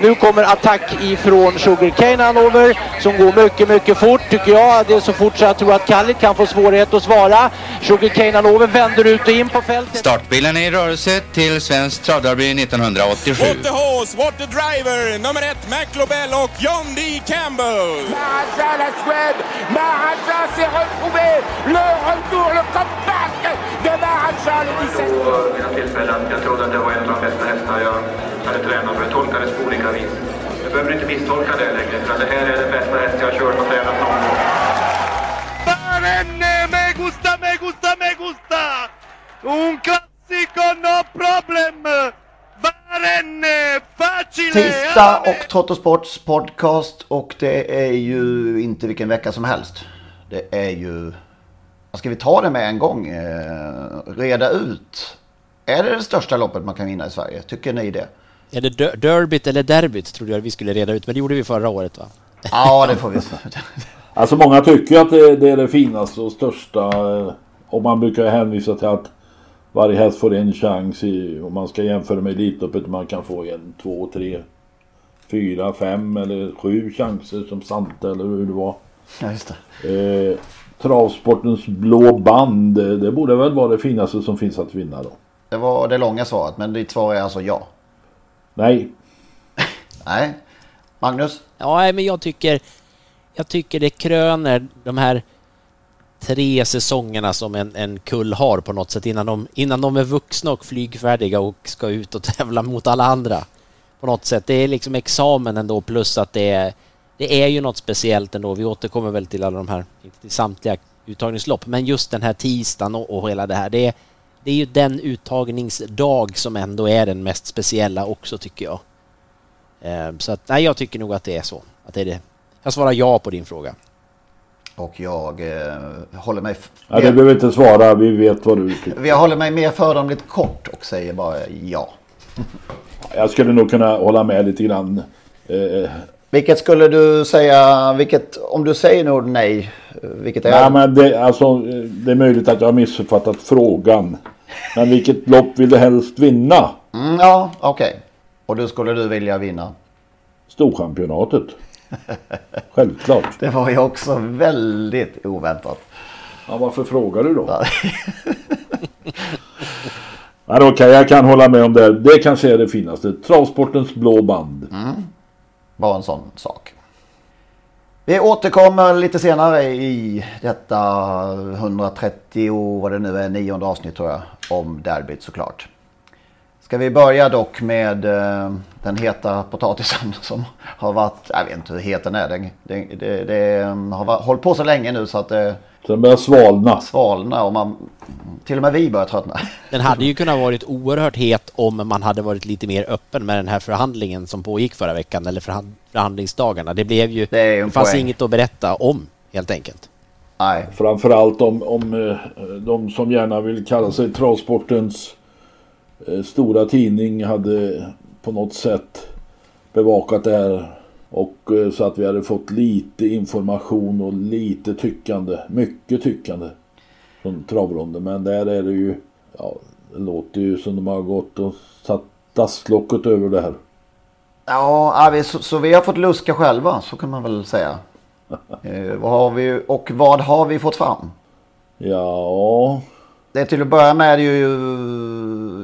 Nu kommer attack ifrån Sugarcane Hanover som går mycket, mycket fort tycker jag. Det är så fort så jag tror att Kallit kan få svårighet att svara. Sugarcane Hanover vänder ut och in på fältet. Startbilen är i rörelse till Svensk Travderby 1987. What the horse, what the driver, nummer ett McLobel och John D. Campbell. Maharaja la Suède, Maharaja s'est retrouvé, le retour, le comeback de Maharaja le 17. vid något tillfälle att jag trodde att det var en av de bästa hästar jag hade tränat för det tolkades på olika vis. Jag behöver inte misstolka det längre för det här är den bästa häst jag har kört och tränat någon gång. Barenne, me gusta, me gusta, me gusta! Un classico, no problem! Barenne, facile! Tisdag och Trottosports podcast och det är ju inte vilken vecka som helst. Det är ju... Ska vi ta det med en gång? Eh, reda ut. Är det det största loppet man kan vinna i Sverige? Tycker ni det? Är det der- derbyt eller derbyt trodde jag vi skulle reda ut, men det gjorde vi förra året va? Ja, det får vi. Alltså många tycker att det, det är det finaste och största. eh, Och man brukar hänvisa till att varje häst får en chans i, om man ska jämföra med Elitloppet. Man kan få en, två, tre, fyra, fem eller sju chanser som Sante eller hur det var. Ja, just det. Eh, travsportens blå band, det, det borde väl vara det finaste som finns att vinna då. Det var det långa svaret, men ditt svar är alltså ja. Nej, Nej. Magnus? Ja, men jag tycker, jag tycker det kröner de här tre säsongerna som en, en kull har på något sätt innan de, innan de är vuxna och flygfärdiga och ska ut och tävla mot alla andra. På något sätt. Det är liksom examen ändå plus att det är, det är ju något speciellt ändå. Vi återkommer väl till alla de här, inte till samtliga uttagningslopp, men just den här tisdagen och, och hela det här. Det är, det är ju den uttagningsdag som ändå är den mest speciella också tycker jag. Eh, Så att, nej, jag tycker nog att det är så. Att det är det. Jag svarar ja på din fråga. Och jag eh, håller mig... ja, det behöver inte svara. Vi vet vad du tycker. Jag håller mig mer föredömligt kort och säger bara ja. Jag skulle nog kunna hålla med lite grann. Eh, Vilket skulle du säga, vilket, om du säger nog nej, vilket är Nej men det, alltså, eh, det är möjligt att jag har missuppfattat frågan. Men vilket lopp vill du helst vinna? Mm, ja, okej. Och då skulle du vilja vinna? Storchampionatet. Självklart. Det var ju också väldigt oväntat. Ja, varför frågar du då? Nej, okej, jag kan hålla med om det. Det kanske är det finaste. Travsportens blå band. Bara en sån sak. Vi återkommer lite senare i detta 130, vad det nu är, nionde avsnitt tror jag, om derbyt såklart. Ska vi börja dock med eh, den heta potatisen som har varit, jag vet inte hur het den är, den, det, det, det har varit, hållit på så länge nu så att det den börjar svalna. svalnar och man, till och med vi börjar tröttna. Den hade ju kunnat varit oerhört het om man hade varit lite mer öppen med den här förhandlingen som pågick förra veckan, eller förhand- förhandlingsdagarna. Det blev ju... Det det fanns poäng. inget att berätta om, helt enkelt. Nej, Framförallt om, om eh, de som gärna vill kalla sig travsportens eh, stora tidning hade på något sätt bevakat det här. Och eh, så att vi hade fått lite information och lite tyckande. Mycket tyckande. Från travronden. Men där är det ju. Ja, det låter ju som de har gått och satt dasklocket över det här. Ja, så, så vi har fått luska själva, så kan man väl säga. Eh, vad har vi, och vad har vi fått fram? Ja, Det är till att börja med ju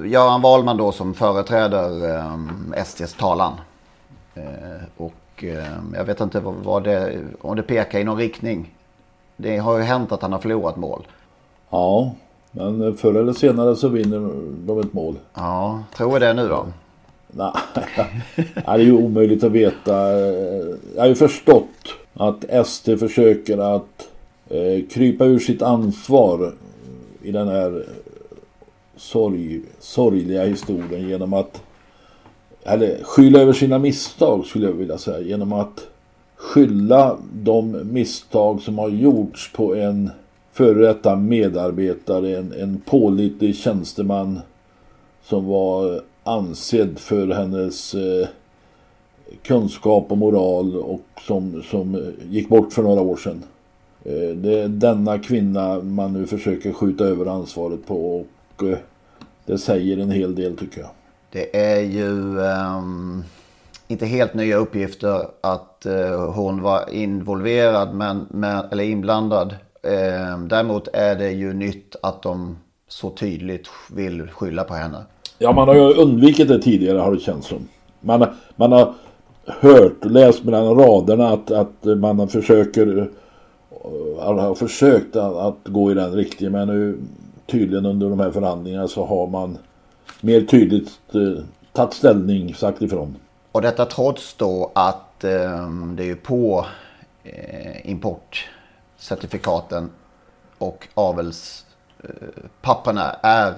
Göran Wahlman då som företräder eh, STs talan. Eh, och eh, jag vet inte vad, det, om det pekar i någon riktning. Det har ju hänt att han har förlorat mål. ja. Men förr eller senare så vinner de ett mål. Ja, tror vi det nu då? Nej, det är ju omöjligt att veta. Jag har ju förstått att ST försöker att eh, krypa ur sitt ansvar i den här sorg, sorgliga historien genom att eller skylla över sina misstag skulle jag vilja säga. Genom att skylla de misstag som har gjorts på en före detta medarbetare, en, en pålitlig tjänsteman som var ansedd för hennes eh, kunskap och moral och som, som gick bort för några år sedan. Eh, det är denna kvinna man nu försöker skjuta över ansvaret på och eh, det säger en hel del tycker jag. Det är ju um, inte helt nya uppgifter att uh, hon var involverad men, men, eller inblandad. Uh, däremot är det ju nytt att de så tydligt vill skylla på henne. Ja, man har ju undvikit det tidigare har det känts som. Man, man har hört, läst mellan raderna att, att man försöker eh, har försökt att, att gå i den riktningen men nu tydligen under de här förhandlingarna så har man mer tydligt eh, tagit ställning, sagt ifrån. Och detta trots då att eh, det är ju på eh, importcertifikaten och avelspapperna eh, är eh,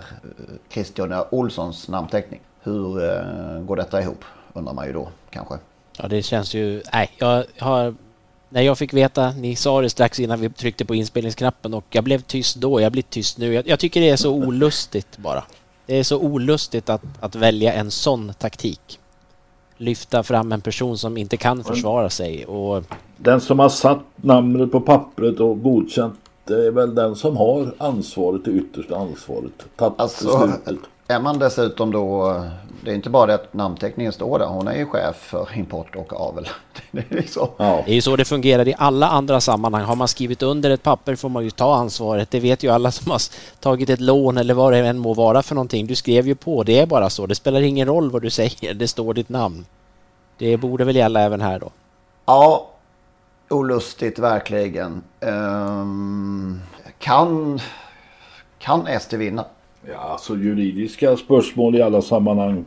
Christian Olssons namnteckning. Hur eh, går detta ihop undrar man ju då kanske. Ja det känns ju, nej jag har när jag fick veta, ni sa det strax innan vi tryckte på inspelningsknappen och jag blev tyst då, jag blir tyst nu. Jag, jag tycker det är så olustigt bara. Det är så olustigt att, att välja en sån taktik. Lyfta fram en person som inte kan försvara sig och... Den som har satt namnet på pappret och godkänt det är väl den som har ansvaret, det yttersta ansvaret. Tagit alltså, beslutet. Är man dessutom då, det är inte bara det att namnteckningen står där, hon är ju chef för import och avel. Det är, liksom. ja. det är ju så det fungerar i alla andra sammanhang. Har man skrivit under ett papper får man ju ta ansvaret. Det vet ju alla som har tagit ett lån eller vad det än må vara för någonting. Du skrev ju på, det är bara så. Det spelar ingen roll vad du säger, det står ditt namn. Det borde väl gälla även här då? Ja, olustigt verkligen. Um, kan, kan SD vinna? Ja, alltså juridiska spörsmål i alla sammanhang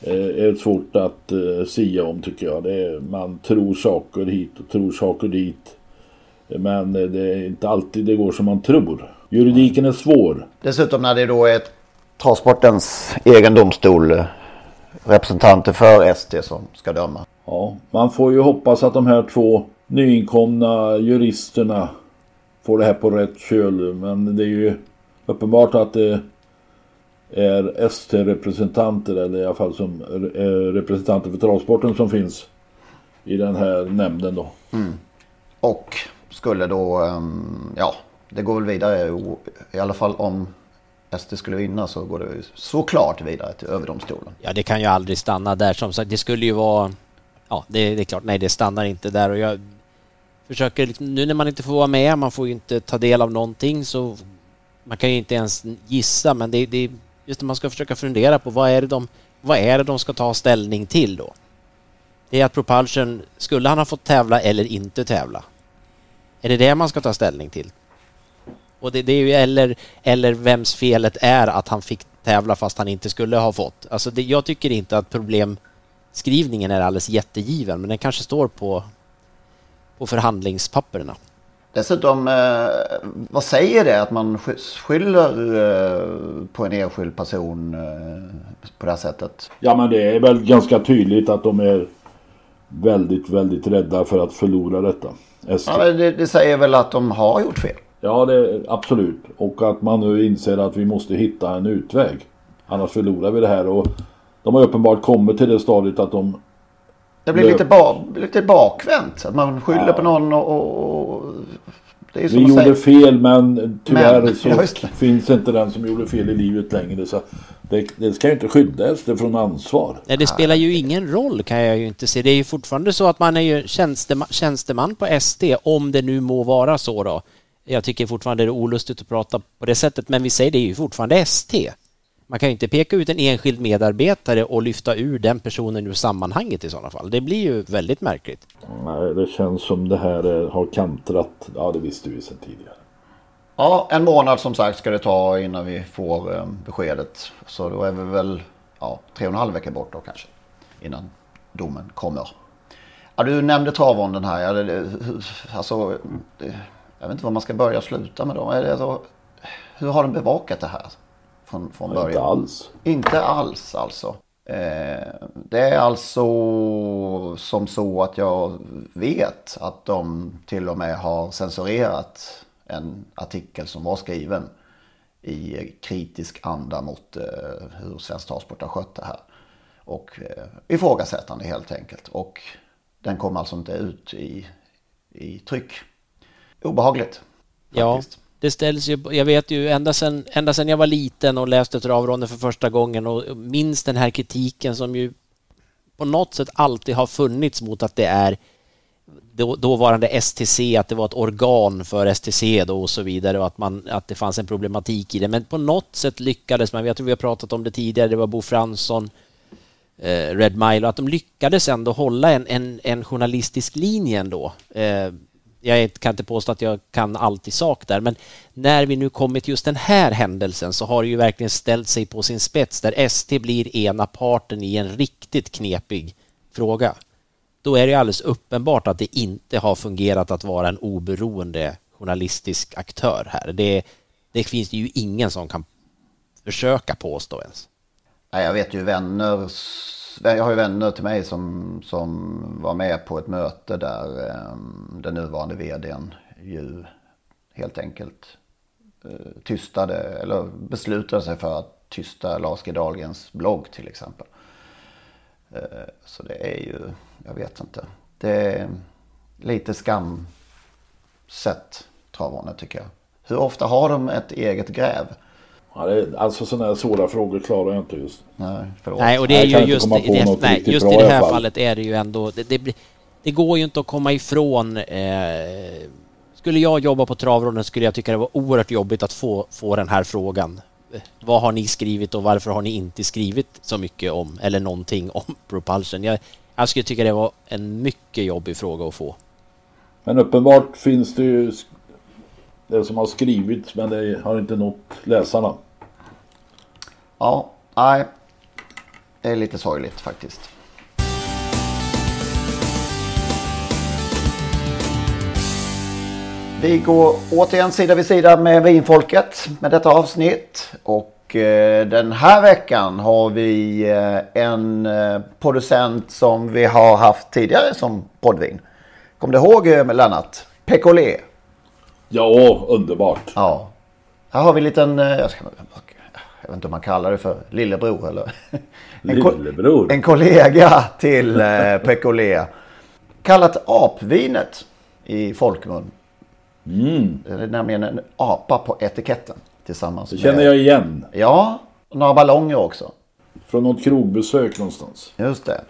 eh, är svårt att eh, sia om tycker jag. Är, man tror saker hit och tror saker dit. Men eh, det är inte alltid det går som man tror. Juridiken är svår. Dessutom när det då är transportens egen domstol representanter för ST som ska döma. Ja, man får ju hoppas att de här två nyinkomna juristerna får det här på rätt köl. Men det är ju uppenbart att det är ST-representanter eller i alla fall som representanter för travsporten som finns i den här nämnden då. Mm. Och skulle då, ehm, ja, det går väl vidare i alla fall om SD skulle vinna så går det såklart vidare till överdomstolen. Ja, det kan ju aldrig stanna där som sagt. Det skulle ju vara, ja, det, det är klart, nej, det stannar inte där och jag försöker, nu när man inte får vara med, man får ju inte ta del av någonting så man kan ju inte ens gissa, men det, det just när man ska försöka fundera på vad är det de, vad är det de ska ta ställning till då? Det är att Propulsion, skulle han ha fått tävla eller inte tävla? Är det det man ska ta ställning till? Och det, det är ju eller, eller vems felet är att han fick tävla fast han inte skulle ha fått. Alltså det, jag tycker inte att problemskrivningen är alldeles jättegiven, men den kanske står på, på förhandlingspapperna. Dessutom, eh, vad säger det att man skyller eh, på en enskild person eh, på det här sättet? Ja men det är väl ganska tydligt att de är väldigt, väldigt rädda för att förlora detta. Ja, det, det, säger väl att de har gjort fel? Ja, det, absolut. Och att man nu inser att vi måste hitta en utväg. Annars förlorar vi det här. Och de har uppenbart kommit till det stadiet att de det blir lite, ba, lite bakvänt. Att man skyller ja. på någon och... och är Vi gjorde fel men tyvärr men, så ja, finns inte den som gjorde fel i livet längre. Så det, det ska ju inte skyddas det från ansvar. Nej, det spelar ju ingen roll kan jag ju inte se. Det är ju fortfarande så att man är ju tjänsteman, tjänsteman på SD, om det nu må vara så då. Jag tycker fortfarande det är olustigt att prata på det sättet, men vi säger det är ju fortfarande ST. Man kan ju inte peka ut en enskild medarbetare och lyfta ur den personen ur sammanhanget i sådana fall. Det blir ju väldigt märkligt. Nej, det känns som det här har kantrat. Ja, det visste vi sedan tidigare. Ja, en månad som sagt ska det ta innan vi får eh, beskedet. Så då är vi väl ja, tre och en halv vecka bort då kanske. Innan domen kommer. Ja, du nämnde travonden här. Ja, det, alltså, det, jag vet inte vad man ska börja och sluta med då. Är det så, hur har den bevakat det här? Från, från början? Inte alls. Inte alls alltså. Eh, det är alltså som så att jag vet att de till och med har censurerat en artikel som var skriven i kritisk anda mot eh, hur Svensk Travsport har skött det här. Och eh, ifrågasättande helt enkelt. Och den kom alltså inte ut i, i tryck. Obehagligt. Ja, det ställs ju, jag vet ju ända sedan, ända sen jag var liten och läste travronden för första gången och minns den här kritiken som ju på något sätt alltid har funnits mot att det är då, dåvarande STC, att det var ett organ för STC då och så vidare och att, man, att det fanns en problematik i det. Men på något sätt lyckades man, jag tror vi har pratat om det tidigare, det var Bo Fransson, eh, Red Mile, och att de lyckades ändå hålla en, en, en journalistisk linje ändå. Eh, jag kan inte påstå att jag kan allt i sak där, men när vi nu kommit till just den här händelsen så har det ju verkligen ställt sig på sin spets där ST blir ena parten i en riktigt knepig fråga. Då är det alldeles uppenbart att det inte har fungerat att vara en oberoende journalistisk aktör här. Det, det finns det ju ingen som kan försöka påstå ens. Jag vet ju vänner jag har ju vänner till mig som, som var med på ett möte där eh, den nuvarande vdn ju helt enkelt eh, tystade eller beslutade sig för att tysta Lars G Dahlgrens blogg till exempel. Eh, så det är ju, jag vet inte. Det är lite skamset travande tycker jag. Hur ofta har de ett eget gräv? Ja, det är, alltså sådana här svåra frågor klarar jag inte just. Nej, förlåt. Nej, och det är ju just, det, det, nej, just i det här fall. fallet är det ju ändå, det, det, det, går ju inte att komma ifrån eh, skulle jag jobba på travronden skulle jag tycka det var oerhört jobbigt att få, få den här frågan. Vad har ni skrivit och varför har ni inte skrivit så mycket om, eller någonting om Propulsion? Jag, jag skulle tycka det var en mycket jobbig fråga att få. Men uppenbart finns det ju det som har skrivits men det har inte nått läsarna. Ja, nej. Det är lite sorgligt faktiskt. Vi går återigen sida vid sida med vinfolket med detta avsnitt. Och eh, den här veckan har vi eh, en eh, producent som vi har haft tidigare som poddvin. Kommer du ihåg Lennart? Pecolé. Ja, underbart. Ja. Här har vi en liten, jag ska, jag vet inte om man kallar det för lillebror eller? En, lillebror. en kollega till eh, Pecolé. Kallat apvinet i folkmun. Mm. Det är nämligen en apa på etiketten. Tillsammans det känner jag igen. Ja, några ballonger också. Från något krogbesök någonstans. Just det.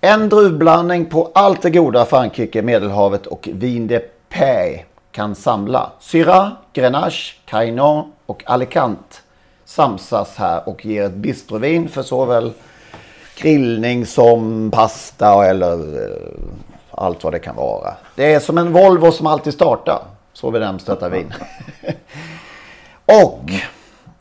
En druvblandning på allt det goda Frankrike, Medelhavet och Vin de Pay kan samla. Syrah, Grenache, Cainan och Alicante samsas här och ger ett bistrovin för såväl grillning som pasta eller eh, allt vad det kan vara. Det är som en Volvo som alltid startar. Så benämns detta vin. och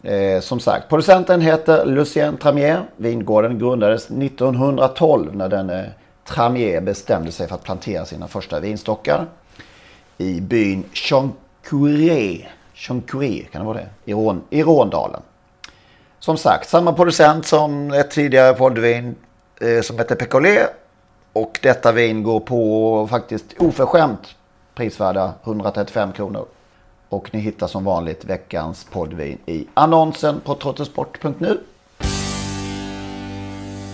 eh, som sagt, producenten heter Lucien Tramier. Vingården grundades 1912 när denne Tramier bestämde sig för att plantera sina första vinstockar i byn Chancouré. Chancouré, kan det vara det? I, Rån, i Råndalen. Som sagt, samma producent som ett tidigare poddvin eh, som heter Pecolé. Och detta vin går på faktiskt oförskämt prisvärda 135 kronor. Och ni hittar som vanligt veckans poddvin i annonsen på trottosport.nu.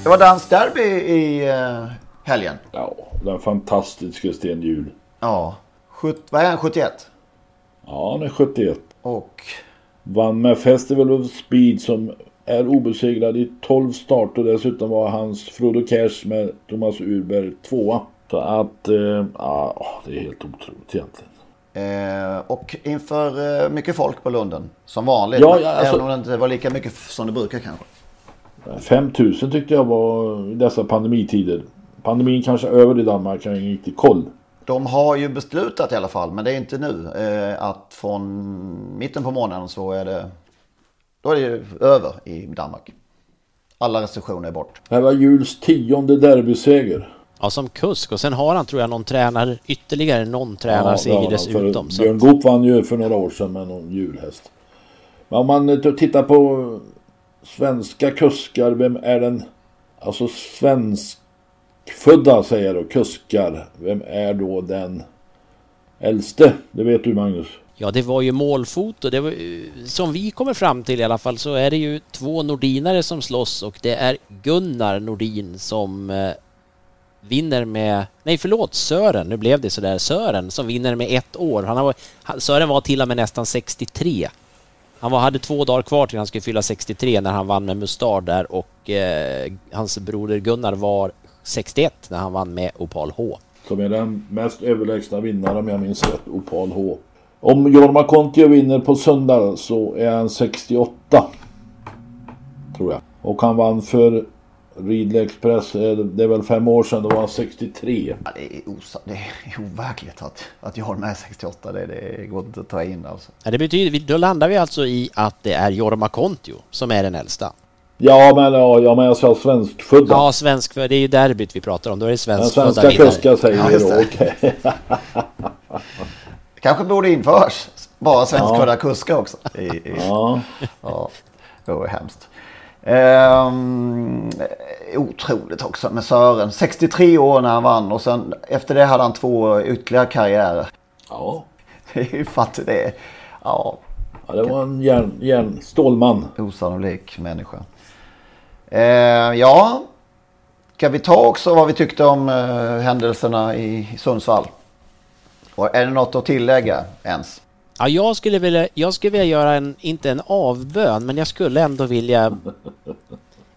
Det var Dans Derby i uh, helgen. Ja, den fantastiska Sten Hjul. Ja, vad är han, 71? Ja, han är 71. Och? Vann med Festival of Speed som är obesegrad i 12 starter. Dessutom var hans Frodo Cash med Thomas Urberg tvåa. Så att, eh, ja, det är helt otroligt egentligen. Eh, och inför eh, mycket folk på Lunden. Som vanligt. Ja, ja, alltså, även om det inte var lika mycket som det brukar kanske. 5000 tyckte jag var i dessa pandemitider. Pandemin kanske är över i Danmark, jag har ingen riktig koll. De har ju beslutat i alla fall, men det är inte nu, eh, att från mitten på månaden så är det, då är det ju över i Danmark. Alla restriktioner är bort. Det här var Juls tionde derbyseger. Ja, som kusk. Och sen har han, tror jag, någon tränare, ytterligare någon tränarseger ja, dessutom. Björn Goop vann ju för några år sedan med någon julhäst. Men om man tittar på svenska kuskar, vem är den Alltså födda säger då, kuskar. Vem är då den äldste? Det vet du Magnus. Ja, det var ju målfoto. Det var, som vi kommer fram till i alla fall så är det ju två nordinare som slåss och det är Gunnar Nordin som eh, vinner med... Nej, förlåt, Sören. Nu blev det sådär. Sören som vinner med ett år. Han har, Sören var till och med nästan 63. Han var, hade två dagar kvar till han skulle fylla 63 när han vann med Mustard där och eh, hans broder Gunnar var 61 när han vann med Opal H. Som är den mest överlägsna vinnaren om jag minns rätt, Opal H. Om Jorma Kontio vinner på söndag så är han 68. Tror jag. Och han vann för Ridley Express, eh, det är väl fem år sedan, då var han 63. Ja, det, är osa det är overkligt att, att Jorma är 68. Det, det går inte att ta in alltså. Ja, det betyder, då landar vi alltså i att det är Jorma Kontio som är den äldsta. Ja, men, ja, ja, men jag sa svenskfödda. Ja, svenskfödda. Det är ju derbyt vi pratar om. Då är det svenskfödda Svenska kuskar säger ja, vi då. Okay. kanske borde införas. Bara svenskfödda ja. kuskar också. I, i, ja. ja. Det var hemskt. Ehm, otroligt också med Sören. 63 år när han vann och sen efter det hade han två ytterligare karriärer. Ja. Det är ju fattigt det. Ja. ja. Det var en järn, järn, stålman. Osannolik människa. Eh, ja. Ska vi ta också vad vi tyckte om eh, händelserna i Sundsvall? Och är det något att tillägga ens? Ja, jag skulle vilja, jag skulle vilja göra en, inte en avbön, men jag skulle ändå vilja...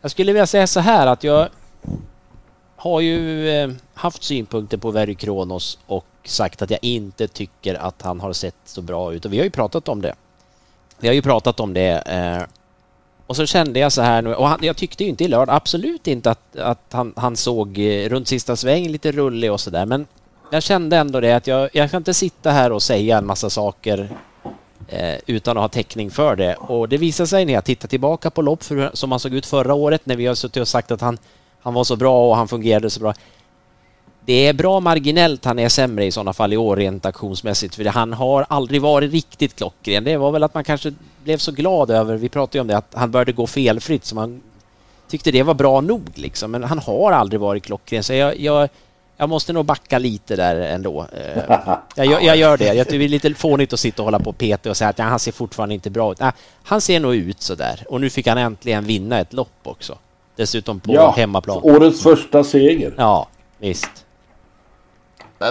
Jag skulle vilja säga så här att jag har ju eh, haft synpunkter på Very Kronos och sagt att jag inte tycker att han har sett så bra ut och vi har ju pratat om det. Vi har ju pratat om det eh, och så kände jag så här nu och han, jag tyckte ju inte i lördag, absolut inte att, att han, han såg eh, runt sista sväng lite rullig och sådär men jag kände ändå det att jag, jag kan inte sitta här och säga en massa saker eh, utan att ha täckning för det. Och det visar sig när jag tittar tillbaka på lopp för, som han såg ut förra året när vi har suttit och sagt att han, han var så bra och han fungerade så bra. Det är bra marginellt han är sämre i sådana fall i år rent aktionsmässigt för han har aldrig varit riktigt klockren. Det var väl att man kanske blev så glad över, vi pratade ju om det, att han började gå felfritt så man tyckte det var bra nog liksom. Men han har aldrig varit klockren så jag, jag jag måste nog backa lite där ändå. Eh, jag, jag gör det. Jag tycker det är lite fånigt att sitta och hålla på och peta och säga att ja, han ser fortfarande inte bra ut. Nej, han ser nog ut så där. Och nu fick han äntligen vinna ett lopp också. Dessutom på ja, hemmaplan. Årets första seger. Ja, visst.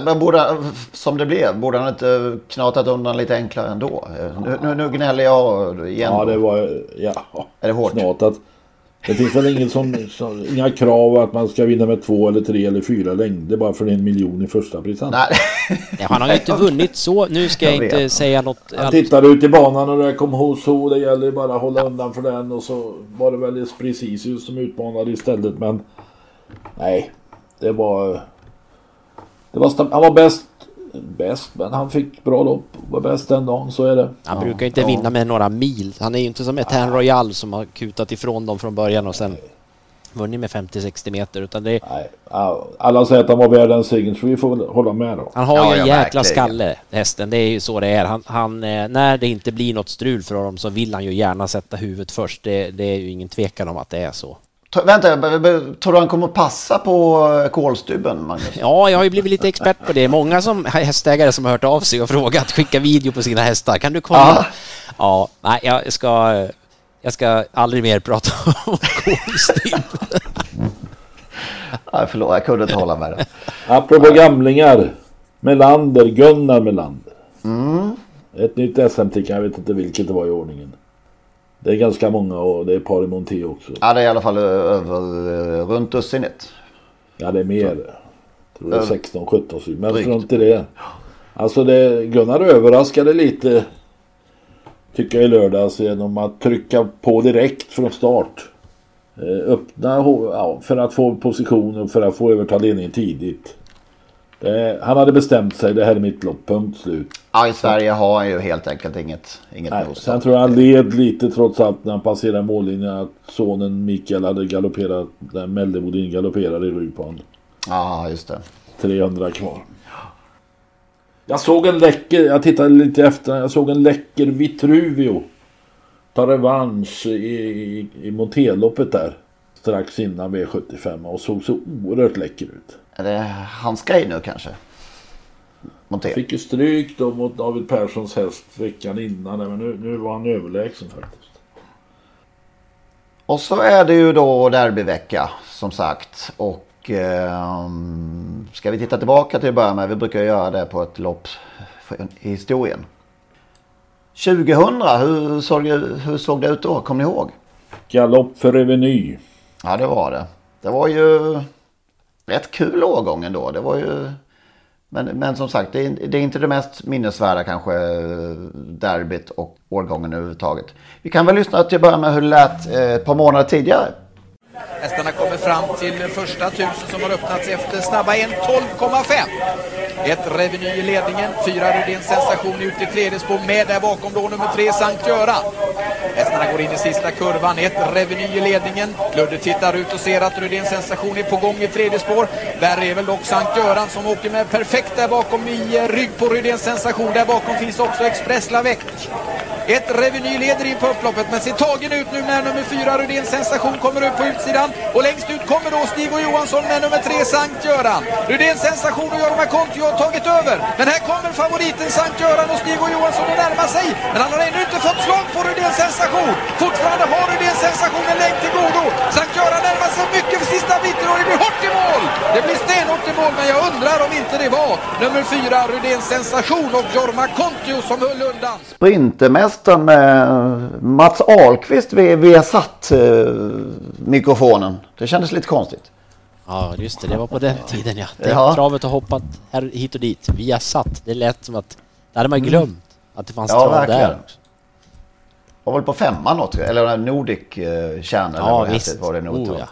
Men borde, som det blev, borde han inte knatat undan lite enklare ändå? Nu, nu, nu gnäller jag igen. Ja, det var... Ja, är det hårt? Knatat. Det finns väl ingen som, som, inga krav att man ska vinna med två eller tre eller fyra längder bara för en miljon i första present. Nej. Han har ju inte vunnit så. Nu ska jag, jag inte vet. säga något. Han tittade ut i banan och där kom Hoso. Det gäller bara att hålla undan för den. Och så var det väl Espricisius som utmanade istället. Men nej, det var... Det var han var bäst bäst, men han fick bra lopp. Var bäst den dagen, så är det. Han ja, brukar inte ja. vinna med några mil. Han är ju inte som Etan Royal som har kutat ifrån dem från början och sen vunnit med 50-60 meter utan det... Nej, alla säger att han var värd en seger så vi får väl hålla med då. Han har ja, ju en jäkla verkligen. skalle hästen, det är ju så det är. Han, han, eh, när det inte blir något strul för honom så vill han ju gärna sätta huvudet först. Det, det är ju ingen tvekan om att det är så. Vänta, tror du han kommer passa på eh, kolstubben, Magnus? Ja, jag har ju blivit lite expert på det. Många som, hästägare som har hört av sig och frågat, skicka video på sina hästar. Kan du kolla? Ja, ja nej, jag ska, jag ska aldrig mer prata om kolstubb. Nej, förlåt, jag kunde inte hålla med det. Apropå gamlingar. Melander, Gunnar Melander. Mm. Ett nytt SMT, jag vet inte vilket det var i ordningen. Det är ganska många och det är par i Monté också. Ja, det är i alla fall över eh, runt dussinet. Ja, det är mer. Jag tror det är 16, 17 Men runt i det. Alltså det, Gunnar överraskade lite. Tycker jag i lördags genom att trycka på direkt från start. Eh, öppna ja, för att få position och för att få överta ledningen tidigt. Det, han hade bestämt sig, det här är mitt lopp, punkt slut. Ja, i Sverige har han ju helt enkelt inget, inget Nej, Sen tror jag han led lite trots allt när han passerade mållinjen att sonen Mikael hade galopperat, när Meldebodin galopperade i rygg på honom. Ja, just det. 300 kvar. Jag såg en läcker, jag tittade lite efter, jag såg en läcker Vitruvio. Ta revansch i, i, i Monteloppet där. strax innan V75 och såg så oerhört läcker ut. Är det hans grej nu kanske? Monter. Fick ju stryk då mot David Perssons häst veckan innan men nu, nu var han överlägsen faktiskt. Och så är det ju då derbyvecka som sagt. Och eh, ska vi titta tillbaka till att börja med. Vi brukar göra det på ett lopp i historien. 2000, hur såg, det, hur såg det ut då? Kommer ni ihåg? Galopp för Reveny. Ja det var det. Det var ju rätt kul årgång ändå. Det var ju... Men, men som sagt, det är, det är inte det mest minnesvärda kanske derbyt och årgången överhuvudtaget. Vi kan väl lyssna till att börja med hur det lät eh, ett par månader tidigare. Hästarna kommer fram till första tusen som har öppnats efter snabba 1.12,5. Ett Reveny i ledningen, fyra Rydéns sensation ut i tredje spår med där bakom då nummer tre Sankt Göran. Hästarna går in i sista kurvan, ett Reveny i ledningen. Ludde tittar ut och ser att Rydéns sensation är på gång i tredje spår. Där är väl dock Sankt Göran som åker med perfekt där bakom i eh, rygg på Rydéns sensation. Där bakom finns också Express Lavec. Ett Reveny leder in på upploppet men ser tagen ut nu när nummer fyra Rydéns sensation kommer upp på utsidan. Och längst ut kommer då Stig och Johansson med nummer tre Sankt Göran. Rydéns sensation och Jorma Kontio har tagit över. Men här kommer favoriten Sankt Göran och Stig och Johansson att närma sig. Men han har ännu inte fått slag på Rydéns sensation. Fortfarande har Rydén sensationen en till godo. Sankt Göran närmar sig mycket för sista biten och det blir hårt i mål. Det blir stenhårt i mål men jag undrar om inte det var nummer fyra Rydéns sensation och Jorma Kontio som höll undan. Sprintermästaren med Mats Ahlqvist vi, vi satt eh, mikrofonen. Det kändes lite konstigt. Ja, just det. Det var på den tiden ja. Det Ja. Travet har hoppat här, hit och dit. Vi har satt. Det lät som att... Det hade man ju glömt. Att det fanns Mm. Ja, trav verkligen. där också. Var väl på femman något, eller Nordic eh, eller Ja, vad det visst. Var det nog Oh, ja.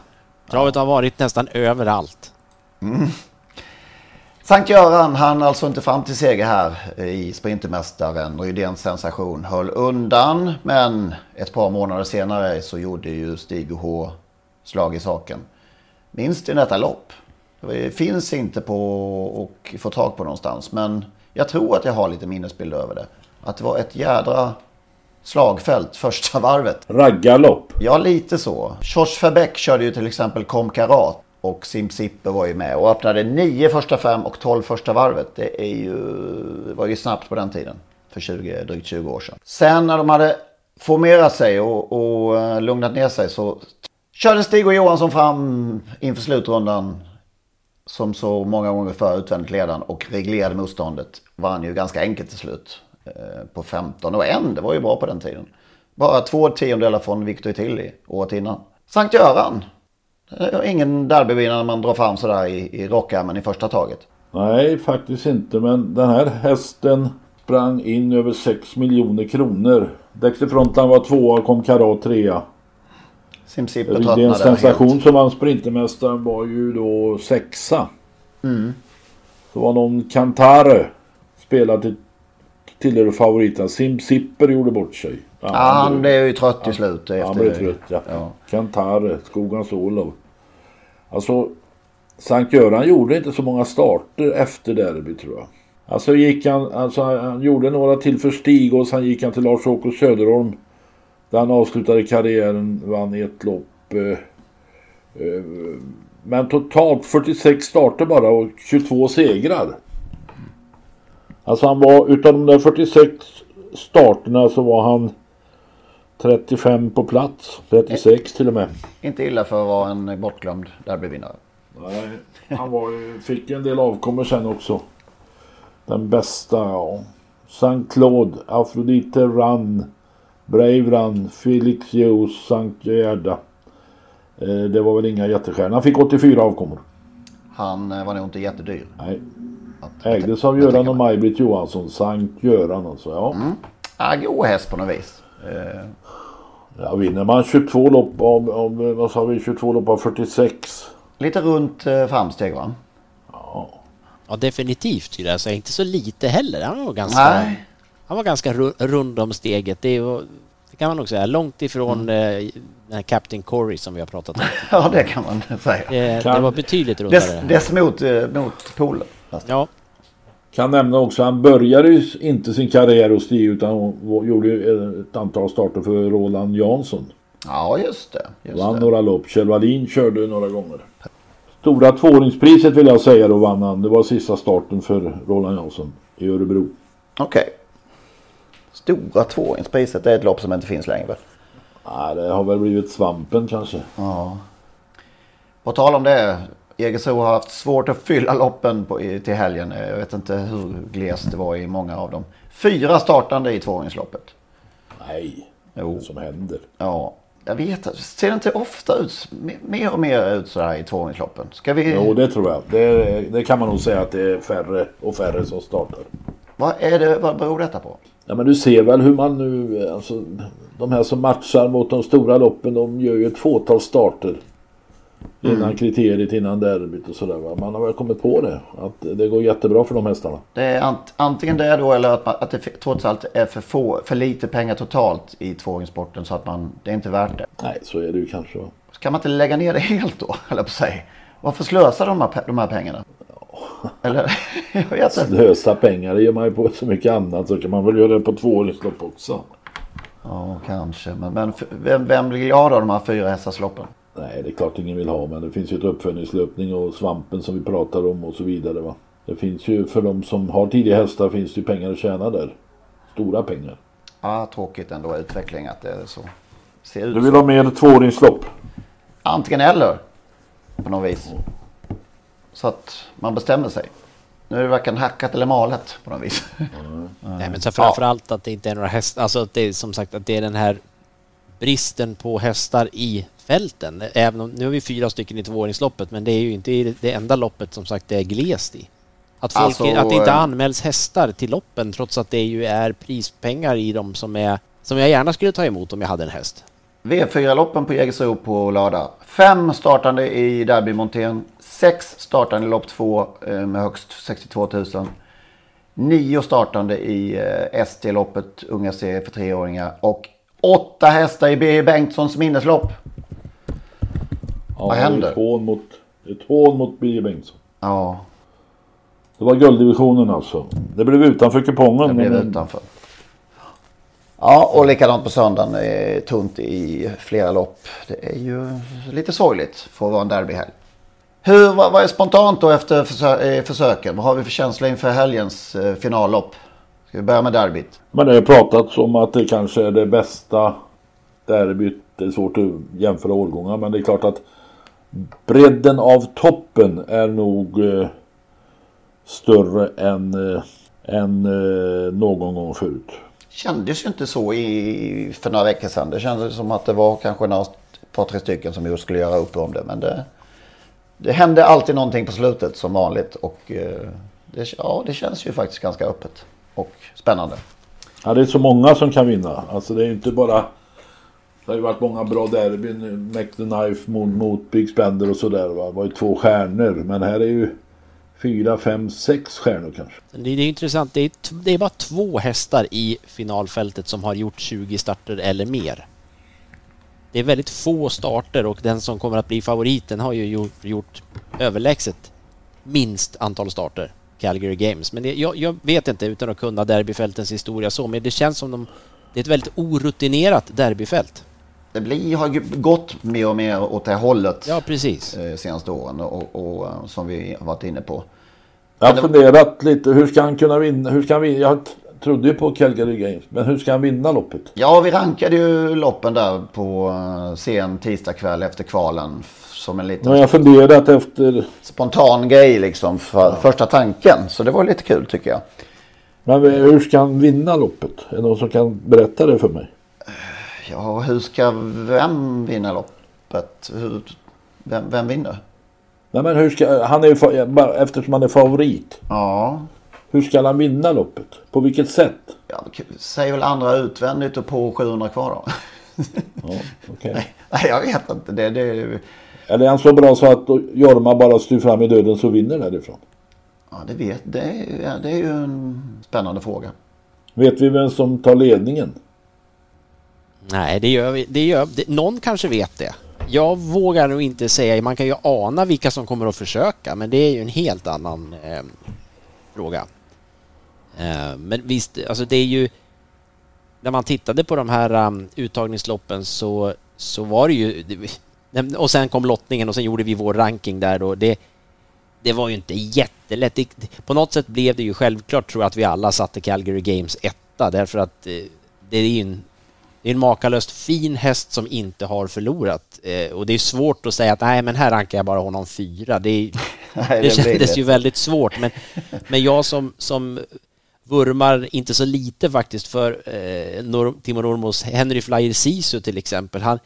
Travet har varit nästan överallt. Sankt Göran han alltså inte fram till seger här i Sprintermästaren. Rydéns sensation höll undan. Men ett par månader senare så gjorde ju Stig H slag i saken. Minst i detta lopp. Det finns inte på att få tag på någonstans. Men jag tror att jag har lite minnesbild över det. Att det var ett jädra slagfält första varvet. Raggarlopp. Ja, lite så. George Verbeck körde ju till exempel Kom Karat och Sim Sippe var ju med och öppnade nio första fem och 12 första varvet. Det är ju, det var ju snabbt på den tiden. För 20, drygt 20 år sedan. Sen när de hade formerat sig och, och eh, lugnat ner sig så körde Stig och Johansson fram inför slutrundan. Som så många gånger förr utvändigt ledaren och reglerade motståndet. Vann ju ganska enkelt till slut. Eh, på 15 och 1, det var ju bra på den tiden. Bara två tiondelar från Victor Tilly året innan. Sankt Göran. Eh, ingen derbyvinnare man drar fram sådär i, i rockärmen i första taget. Nej, faktiskt inte. Men den här hästen sprang in över 6 miljoner kronor. Dexter Frontland var tvåa, kom Karat trea. Simsippe tröttnade sensation helt. som vann Sprintermästaren var ju då sexa. Mm. Så var någon Cantare spelade till tillhörde favoriterna. Sim Sipper gjorde bort sig. Ja, han blev ju trött till slut. Ja, Efter han blev trött ja. Ja. Cantare, Skogans Olof. Alltså, Sankt Göran gjorde inte så många starter efter derby tror jag. Alltså gick han, alltså han gjorde några till för Stig och sen gick han till Lars-Åke Söderholm. Där han avslutade karriären, vann ett lopp. Eh, eh, men totalt 46 starter bara och 22 segrar. Alltså han var, utav de där 46 starterna så var han 35 på plats. 36 till och med. Inte illa för att vara en bortglömd derbyvinnare. Nej, han var, fick en del avkommor sen också. Den bästa, ja. Saint Claude, Afrodite Run, Hughes, Sankt Gerda. Eh, det var väl inga jättestjärnor. Han fick 84 avkommor. Han eh, var nog inte jättedyr. Nej. Ägdes av Göran och Maj-Britt Johansson. Sankt Göran alltså. Ja. Ja, god häst på något vis. Eh, ja. Vinner man 22 lopp av, av, vad sa vi, 22 lopp av 46. lite runt eh, framsteg va? Ja, definitivt skulle jag säga. Inte så lite heller. Han var ganska, Nej. Han var ganska ru- rund om steget. Det, var, det kan man nog säga. Långt ifrån Mm. eh, Captain Corey som vi har pratat om. Ja, det kan man säga. Det, Kan- det var betydligt rundare. Dess, dess mot, eh, mot polen. Ja, Kan nämna också, han började ju inte sin karriär hos Stig utan hon gjorde ju ett antal starter för Roland Jansson. Ja, just det. Just vann det. några lopp. Kjell Wallin körde några gånger. Stora tvååringspriset vill jag säga då vann han. Det var sista starten för Roland Jansson i Örebro. Okej. Stora tvååringspriset, det är ett lopp som inte finns längre. Nej, det har väl blivit svampen kanske. Ja. På tal om det. Jägersro har haft svårt att fylla loppen på, i, till helgen. Jag vet inte hur glest det var i många av dem. Fyra startande i tvååringsloppet. Nej, Jo. det som händer. Ja, jag vet. Ser det inte ofta ut, mer och mer ut så här i tvååringsloppen? Ska vi... Jo, det tror jag. Det, det kan man nog säga att det är färre och färre som startar. Vad, är det, vad beror detta på? Ja, men du ser väl hur man nu, alltså de här som matchar mot de stora loppen, de gör ju ett fåtal starter. Innan Mm. kriteriet, innan derbyt och sådär. Man har väl kommit på det. Att det går jättebra för de hästarna. Det är ant, antingen det då eller att, man, att det trots allt är för, få, för lite pengar totalt i tvååringssporten så att man, det är inte värt det. Nej, så är det ju kanske. Ska man inte lägga ner det helt då, eller på säga? Varför slösar de här, de här pengarna? Eller, jag vet inte. Slösa pengar, det gör man ju på så mycket annat. Så kan man väl göra det på tvååringslopp också. Ja, kanske. Men, men vem, vem blir glad av de här fyra hästarsloppen? Nej, det är klart ingen vill ha, men det finns ju ett uppföljningslöpning och svampen som vi pratar om och så vidare. Va? Det finns ju, för de som har tidiga hästar finns det ju pengar att tjäna där. Stora pengar. Ja, tråkigt ändå utveckling att det är så. Ser ut Du vill ha mer tvååringslopp? Antingen eller. På något vis. Så att man bestämmer sig. Nu är det varken hackat eller malet på något vis. Nej, men så framförallt att det inte är några hästar, alltså att det är som sagt att det är den här bristen på hästar i fälten. Även om, nu har vi fyra stycken i tvååringsloppet, men det är ju inte det enda loppet som sagt det är glest i. Att, folk, Alltså, att det inte eh, anmäls hästar till loppen trots att det ju är prispengar i dem som är som jag gärna skulle ta emot om jag hade en häst. V4-loppen på Jägersro på lördag. Fem startande i derbymontén. Sex startande i lopp två eh, med högst 62 000. Nio startande i eh, ST-loppet, unga serie för treåringar. Och åtta hästar i Birger Bengtssons minneslopp. Ja, Vad händer? Ett hån mot, ett hån mot Birger Bengtsson. Ja, Det var gulddivisionen alltså. Det blev utanför kupongen. det blev men- utanför. Ja, och likadant på söndagen. Tunt i flera lopp. Det är ju lite sorgligt för att vara en derbyhelg. Hur, vad, vad är spontant då efter försö- eh, försöken? Vad har vi för känsla inför helgens eh, finallopp? Ska vi börja med derbyt? Men det har pratats om att det kanske är det bästa derbyt. Det är svårt att jämföra årgångar men det är klart att bredden av toppen är nog eh, större än, eh, än eh, någon gång förut. Kändes ju inte så i, för några veckor sedan. Det kändes som att det var kanske några, par, tre stycken som just skulle göra upp om det. Men det, det hände alltid någonting på slutet som vanligt. Och eh, det, ja, det känns ju faktiskt ganska öppet och spännande. Ja, det är så många som kan vinna. Alltså det är inte bara... Det har ju varit många bra derbyn. Mac the Knife mot, mot Big Spender och sådär. va. Det var ju två stjärnor. Men här är ju fyra, fem, sex stjärnor kanske. Det, det är intressant, det är, det är bara två hästar i finalfältet som har gjort 20 starter eller mer. Det är väldigt få starter och den som kommer att bli favoriten har ju gjort, gjort överlägset minst antal starter, Calgary Games. Men det, jag, jag vet inte utan att kunna derbyfältens historia så, men det känns som de, det är ett väldigt orutinerat derbyfält. Det blir, har ju gått mer och mer åt det hållet Ja, precis. eh, senaste åren. Och, och, eh, som vi har varit inne på. Jag har funderat lite. Hur ska han kunna vinna? Hur ska han vinna? Jag trodde ju på Calgary Games. Men hur ska han vinna loppet? Ja, vi rankade ju loppen där på eh, sen tisdagkväll efter kvalen. Som en liten har jag funderat efter... spontan grej liksom. För första tanken. Så det var lite kul tycker jag. Men hur ska han vinna loppet? Är det någon som kan berätta det för mig? Ja, hur ska vem vinna loppet? Hur, vem, vem vinner? Nej men hur ska... Han är ju eftersom han är favorit. Ja, Hur ska han vinna loppet? På vilket sätt? ja säg väl andra utvändigt och på 700 kvar då. Ja, okej. Nej, jag vet inte. Det, det, Eller är han så bra så att Jorma bara styr fram i döden så vinner därifrån? ja, det, vet, det, är- ja, det är ju en spännande fråga. Vet vi vem som tar ledningen? Nej, det gör vi. Det gör, det, någon kanske vet det. Jag vågar nog inte säga, man kan ju ana vilka som kommer att försöka, men det är ju en helt annan eh, fråga. Eh, men visst, alltså det är ju... När man tittade på de här um, uttagningsloppen så så var det ju... Och sen kom lottningen och sen gjorde vi vår ranking där då. Det, det var ju inte jättelätt. Det, på något sätt blev det ju självklart tror jag att vi alla satte Calgary Games etta därför att eh, det är ju en, det är en makalöst fin häst som inte har förlorat. Eh, och det är svårt att säga att nej, men här rankar jag bara honom fyra. Det, nej, det, kändes ju väldigt svårt. Men, men jag som, som vurmar inte så lite faktiskt för eh, Nor Timo Normos Henry Flyer Sisu till exempel. Han,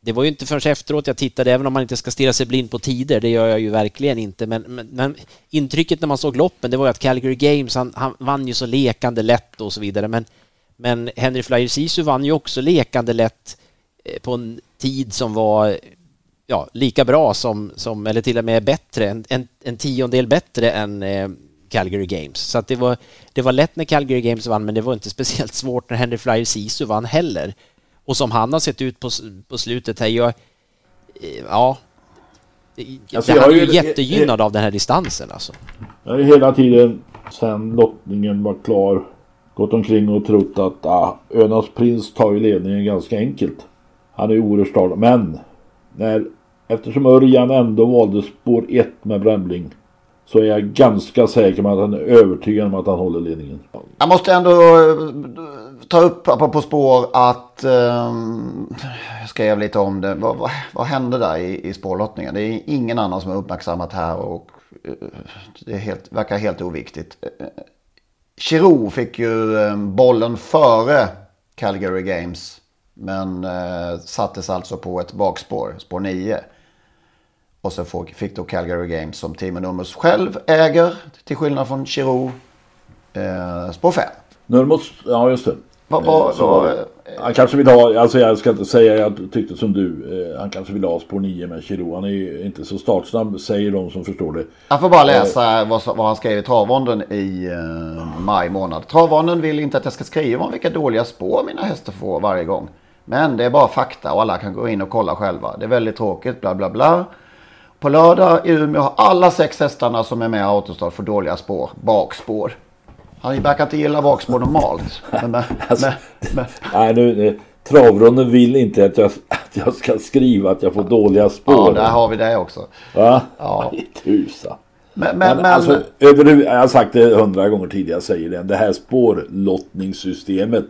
det var ju inte förrän efteråt jag tittade, även om man inte ska stirra sig blind på tider, det gör jag ju verkligen inte, men, men, men intrycket när man såg loppen, det var ju att Calgary Games, han, han vann ju så lekande lätt och så vidare, men, men Henry Flyer Sisu vann ju också lekande lätt eh, på en tid som var ja, lika bra som, som, eller till och med bättre, en, en, en tiondel bättre än eh, Calgary Games. Så det, var, det var lätt när Calgary Games vann, men det var inte speciellt svårt när Henry Flyer Sisu vann heller. Och som han har sett ut på, på slutet här, jag, ja, alltså, han är ju jättegynnad av den här distansen alltså. Jag har ju hela tiden sen lottningen var klar gått omkring och trott att ah, Önas prins tar ju ledningen ganska enkelt. Han är oerhört stark. Men när, eftersom Örjan ändå valde spår 1 med Brämling så är jag ganska säker på att han är övertygad om att han håller ledningen. Jag måste ändå eh, ta upp på spår att, um, jag skrev lite om det, vad, vad, vad hände där i, i spårlottningen? Det är ingen annan som har uppmärksammat här och uh, det är helt, verkar helt oviktigt. Uh, Chirou fick ju um, bollen före Calgary Games men uh, sattes alltså på ett bakspår, spår 9. Och så fick då Calgary Games som Timo Nurmos själv äger, till skillnad från Chiro, eh, spår 5. Nurmos, ja just det. Va, va, eh, va, han kanske vill ha, alltså jag ska inte säga jag tyckte som du, eh, han kanske vill ha spår 9 med Chiro. Han är ju inte så startsnabb säger de som förstår det. Jag får bara eh, läsa eh, vad, vad, han skrev i Travronden i eh, maj månad. Travronden vill inte att jag ska skriva om vilka dåliga spår mina hästar får varje gång. Men det är bara fakta och alla kan gå in och kolla själva. Det är väldigt tråkigt, bla bla bla. På lördag i Umeå har alla sex hästarna som är med i Autostart för dåliga spår, bakspår. Han verkar inte gilla bakspår normalt. Men, men, alltså, men, nej, nu, travronden vill inte att jag, att jag ska skriva att jag får dåliga spår. Ja, där har vi det också. Va? Ja. Tusan. Men, men, men, alltså, över, jag har sagt det hundra gånger tidigare, jag säger det. Det här spårlottningssystemet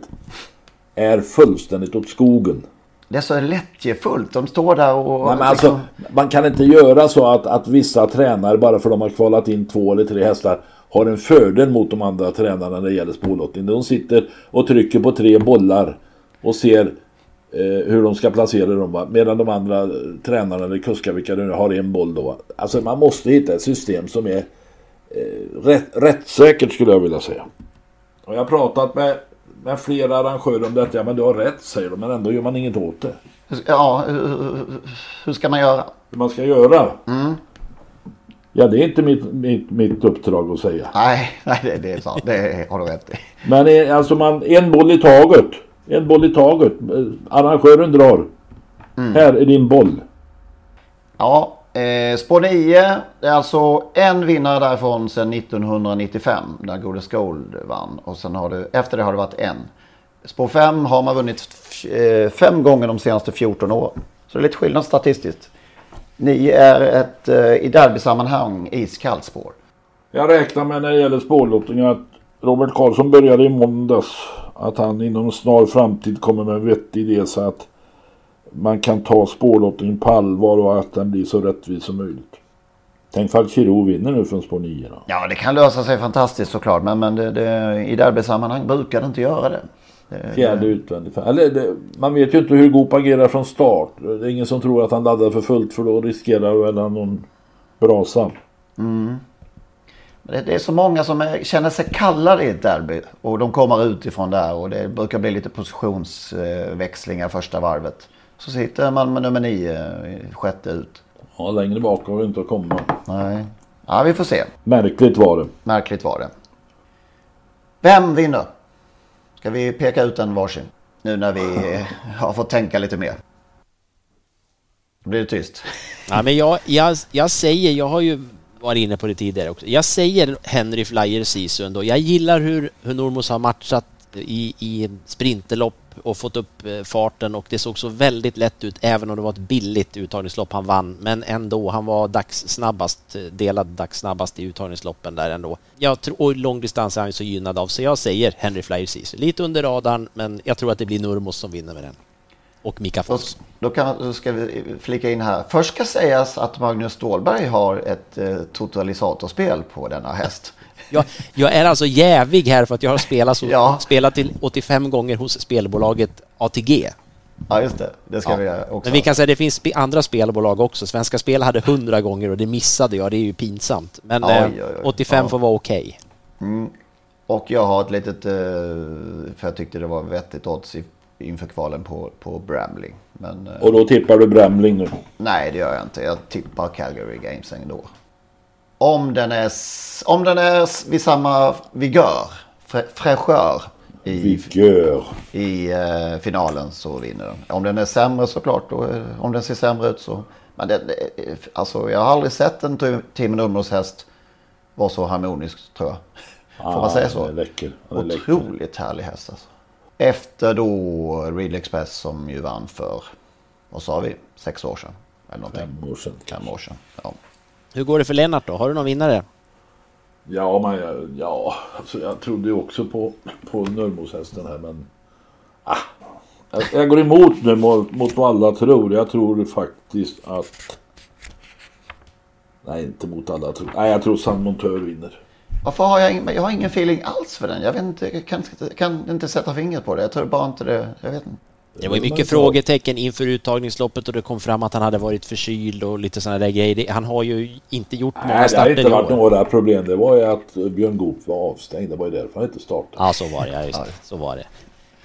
är fullständigt åt skogen. Det är så lättjefullt. De står där och... Nej, alltså, liksom- man kan inte göra så att, att vissa tränare bara för att de har kvalat in två eller tre hästar har en fördel mot de andra tränarna när det gäller spårlottning. De sitter och trycker på tre bollar och ser eh, hur de ska placera dem. Va? Medan de andra tränarna eller kuskar vilka nu har en boll då. Alltså man måste hitta ett system som är eh, rätt, rättssäkert skulle jag vilja säga. Och jag har pratat med med flera arrangörer om detta. Ja, men du har rätt säger de. Men ändå gör man inget åt det. Ja, hur, hur ska man göra? Hur man ska göra? Mm. Ja, det är inte mitt, mitt, mitt uppdrag att säga. Nej, nej det, det är sant. Det har du rätt i. Men eh, alltså man, en boll i taget. En boll i taget. Arrangören drar. Mm. Här är din boll. Ja, Eh, spår 9, det är alltså en vinnare därifrån sedan 1995 när Goldest Gold vann. Och sen har det, efter det har det varit en. Spår 5 har man vunnit eh, fem gånger de senaste 14 åren. Så det är lite skillnad statistiskt. 9 är ett eh, i derbysammanhang iskallt spår. Jag räknar med när det gäller spårlottning att Robert Karlsson började i måndags. Att han inom snar framtid kommer med en vettig idé så att man kan ta spårlottningen på allvar och att den blir så rättvis som möjligt. Tänk att Chiro vinner nu från spår 9 då. Ja det kan lösa sig fantastiskt såklart men, men det, det, i derbysammanhang brukar det inte göra det. det Fjärde det... utvändigt. Eller det, man vet ju inte hur Goop agerar från start. Det är ingen som tror att han laddar för fullt för då riskerar väl han någon brasa. Mm. Det, det, är så många som är, känner sig kallade i ett derby och de kommer utifrån där och det brukar bli lite positionsväxlingar första varvet. Så sitter man med nummer nio sjätte ut. Ja, längre bak har vi inte att komma. Nej. Ja, vi får se. Märkligt var det. Märkligt var det. Vem vinner? Ska vi peka ut en varsin? Nu när vi har fått tänka lite mer. Då blir det tyst. Ja, men jag, jag, jag säger, jag har ju varit inne på det tidigare också. Jag säger Henry Flyer Sisu ändå. Jag gillar hur, hur Normos har matchat i, i sprinterlopp och fått upp eh, farten och det såg så väldigt lätt ut även om det var ett billigt uttagningslopp han vann. Men ändå, han var dagssnabbast, eh, delad dagssnabbast i uttagningsloppen där ändå. Jag tror, och långdistans är han så gynnad av, så jag säger Henry Flyer Ceesay. Lite under radarn, men jag tror att det blir Nurmos som vinner med den. Och Mika Foss. Då, kan, då ska vi flika in här. Först ska sägas att Magnus Stålberg har ett eh, totalisatorspel på denna häst. Jag, jag, är alltså jävig här för att jag har spelat, så, ja. spelat till 85 gånger hos spelbolaget ATG. Ja, just det. Det ska ja. vi också. Men vi kan säga att det finns andra spelbolag också. Svenska Spel hade 100 gånger och det missade jag. Det är ju pinsamt. Men oj, oj, oj. 85 ja. får vara okej. Okay. Mm. Och jag har ett litet, eh, för jag tyckte det var vettigt odds inför kvalen på, på Bramling. Men, eh, och då tippar du Bramling nu? Nej, det gör jag inte. Jag tippar Calgary Games ändå. Om den är, om den är vid samma vigör, fräschör i, vigör. i uh, finalen så vinner den. Om den är sämre såklart, då, om den ser sämre ut så. Men det, alltså, jag har aldrig sett en Team Numros häst vara så harmonisk tror jag. Får ah, man säga så? Det är läcker. Otroligt läcker. härlig häst alltså. Efter då Ridley Express som ju vann för, vad sa vi, sex år sedan? Eller någonting. Fem år sedan. Fem år sedan, ja. Hur går det för Lennart då? Har du någon vinnare? Ja, men ja, alltså jag trodde ju också på, på Nörmoshästen här men... Ah, jag, jag, går emot nu mot, mot vad alla tror. Jag tror faktiskt att... Nej, inte mot alla tror. Nej, jag tror San Montör vinner. Varför har jag, jag har ingen feeling alls för den. Jag vet inte, jag kan, kan inte sätta fingret på det. Jag tror bara inte det. Jag vet inte. Det var ju mycket frågetecken inför uttagningsloppet och det kom fram att han hade varit förkyld och lite sådana där grejer. Han har ju inte gjort många starter Nej, det har inte varit några problem. Det var ju att Björn Goop var avstängd. Det var ju därför han inte startade. Ja, så var det. Ja, just det. Så var det.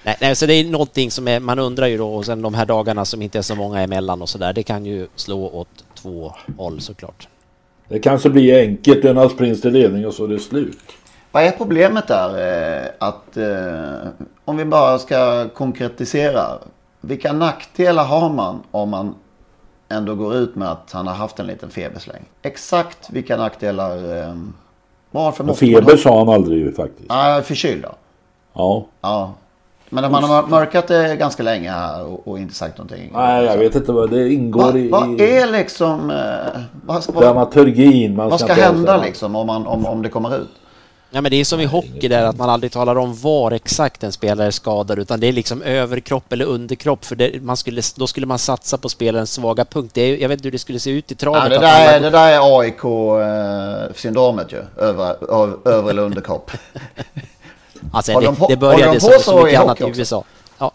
Nej, nej, så det är någonting som är, man undrar ju då och sen de här dagarna som inte är så många emellan och sådär. Det kan ju slå åt två håll såklart. Det kanske blir enkelt, en sprint till ledning och så är det slut. Vad är problemet där? Eh, att eh, om vi bara ska konkretisera. Vilka nackdelar har man om man ändå går ut med att han har haft en liten febersläng? Exakt vilka nackdelar? Eh, varför måste feber man sa han aldrig faktiskt. Nej, ah, förkyld då? Ja. Ja. Men man har mörkat det ganska länge här och, och inte sagt någonting. Nej, jag vet inte vad det ingår Va, i. Vad är liksom... Eh, vad, vad, dramaturgin. Man vad ska, ska hända liksom om, man, om, om det kommer ut? Ja men det är som i hockey där att man aldrig talar om var exakt en spelare är skadad utan det är liksom överkropp eller underkropp för det, man skulle, då skulle man satsa på spelarens svaga punkt. Det är, jag vet inte hur det skulle se ut i travet. Ja, det, där, är, det där är AIK-syndromet ju, över, över eller underkropp. Alltså det, det började som så mycket annat i USA. Ja.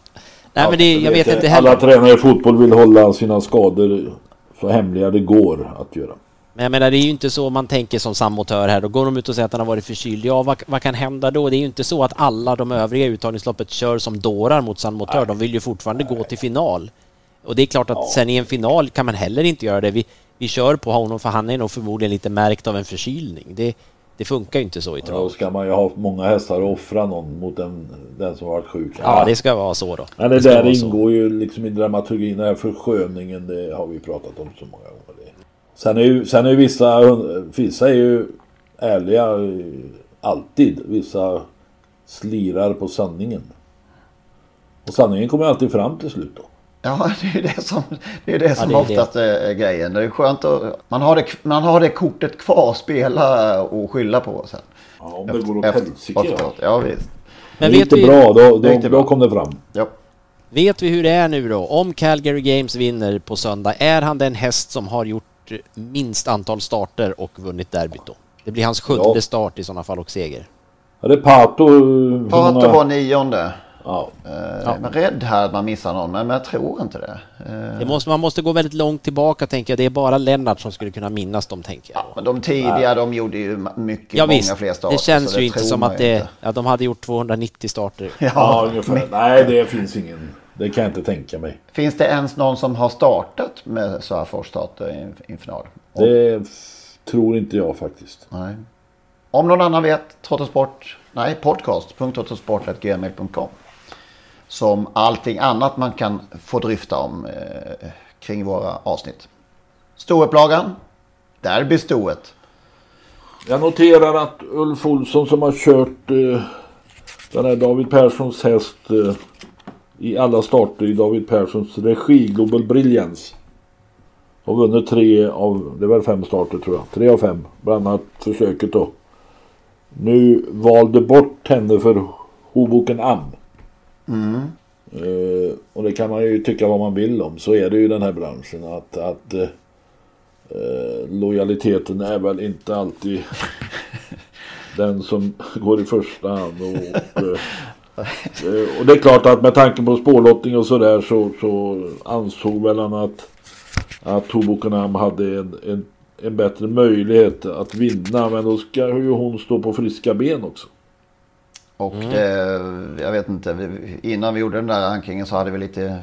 Nej, ja, men det, jag vet inte heller. Alla tränare i fotboll vill hålla sina skador så hemliga det går att göra. Men jag menar, det är ju inte så man tänker som sammotör här. Då går de ut och säger att han har varit förkyld. Ja, vad, vad kan hända då? Det är ju inte så att alla de övriga uttagningsloppet kör som dårar mot sammotör. De vill ju fortfarande Nej. gå till final. Och det är klart att ja. sen i en final kan man heller inte göra det. Vi, vi kör på honom för han är nog förmodligen lite märkt av en förkylning. Det, det funkar ju inte så i trav. Då ska man ju ha många hästar och offra någon mot den, den som varit sjuk. Ja, det ska vara så då. Men det, det där ingår så. ju liksom i dramaturgin, den här försköningen, det har vi pratat om så många gånger. Sen är ju, sen är vissa, vissa är ju ärliga alltid. Vissa slirar på sanningen. Och sanningen kommer alltid fram till slut då. Ja, det är det som, det är det som ja, det är oftast det. är grejen. Det är skönt att man har det, man har det kortet kvar att spela och skylla på sen. Ja, om det går åt helsike ja. ja, visst. Men det gick det bra, då, då, då kom det fram. Ja. Vet vi hur det är nu då? Om Calgary Games vinner på söndag, är han den häst som har gjort minst antal starter och vunnit derbyt då? Det blir hans sjunde ja. start i sådana fall och seger. Ja, det är Pato. Pato var nionde. Ja. Uh, ja. Men rädd här att man missar någon, men jag tror inte det. Uh, det måste, man måste gå väldigt långt tillbaka tänker jag. Det är bara Lennart som skulle kunna minnas dem tänker jag. Ja, men de tidiga, ja. de gjorde ju mycket, ja, många visst. fler starter. Det känns ju det inte som att det, ja, de hade gjort 290 starter. Ja, ja ungefär. Nej, det finns ingen. Det kan jag inte tänka mig. Finns det ens någon som har startat med så här forstarter i en final? Det tror inte jag faktiskt. Nej. Om någon annan vet, Trottosport, nej podcast.trottosport.gmail.com som allting annat man kan få dryfta om eh, kring våra avsnitt. Stoupplagan, där blir stoet. Jag noterar att Ulf Olsson som har kört eh, Den är David Perssons häst eh, i alla starter i David Perssons regi, Global Brilliance. Har vunnit tre av, det var fem starter tror jag, tre av fem. Bland annat försöket då. Nu valde bort henne för Hoboken Am. Mm. Eh, och det kan man ju tycka vad man vill om. Så är det ju i den här branschen. Att, att eh, eh lojaliteten är väl inte alltid den som går i första hand. Och, och, eh, och det är klart att med tanke på spårlottning och sådär så, så ansåg väl han att, att Hobokenham hade en, en, en bättre möjlighet att vinna. Men då ska ju hon stå på friska ben också. Och mm. det, jag vet inte, innan vi gjorde den där rankingen så hade vi lite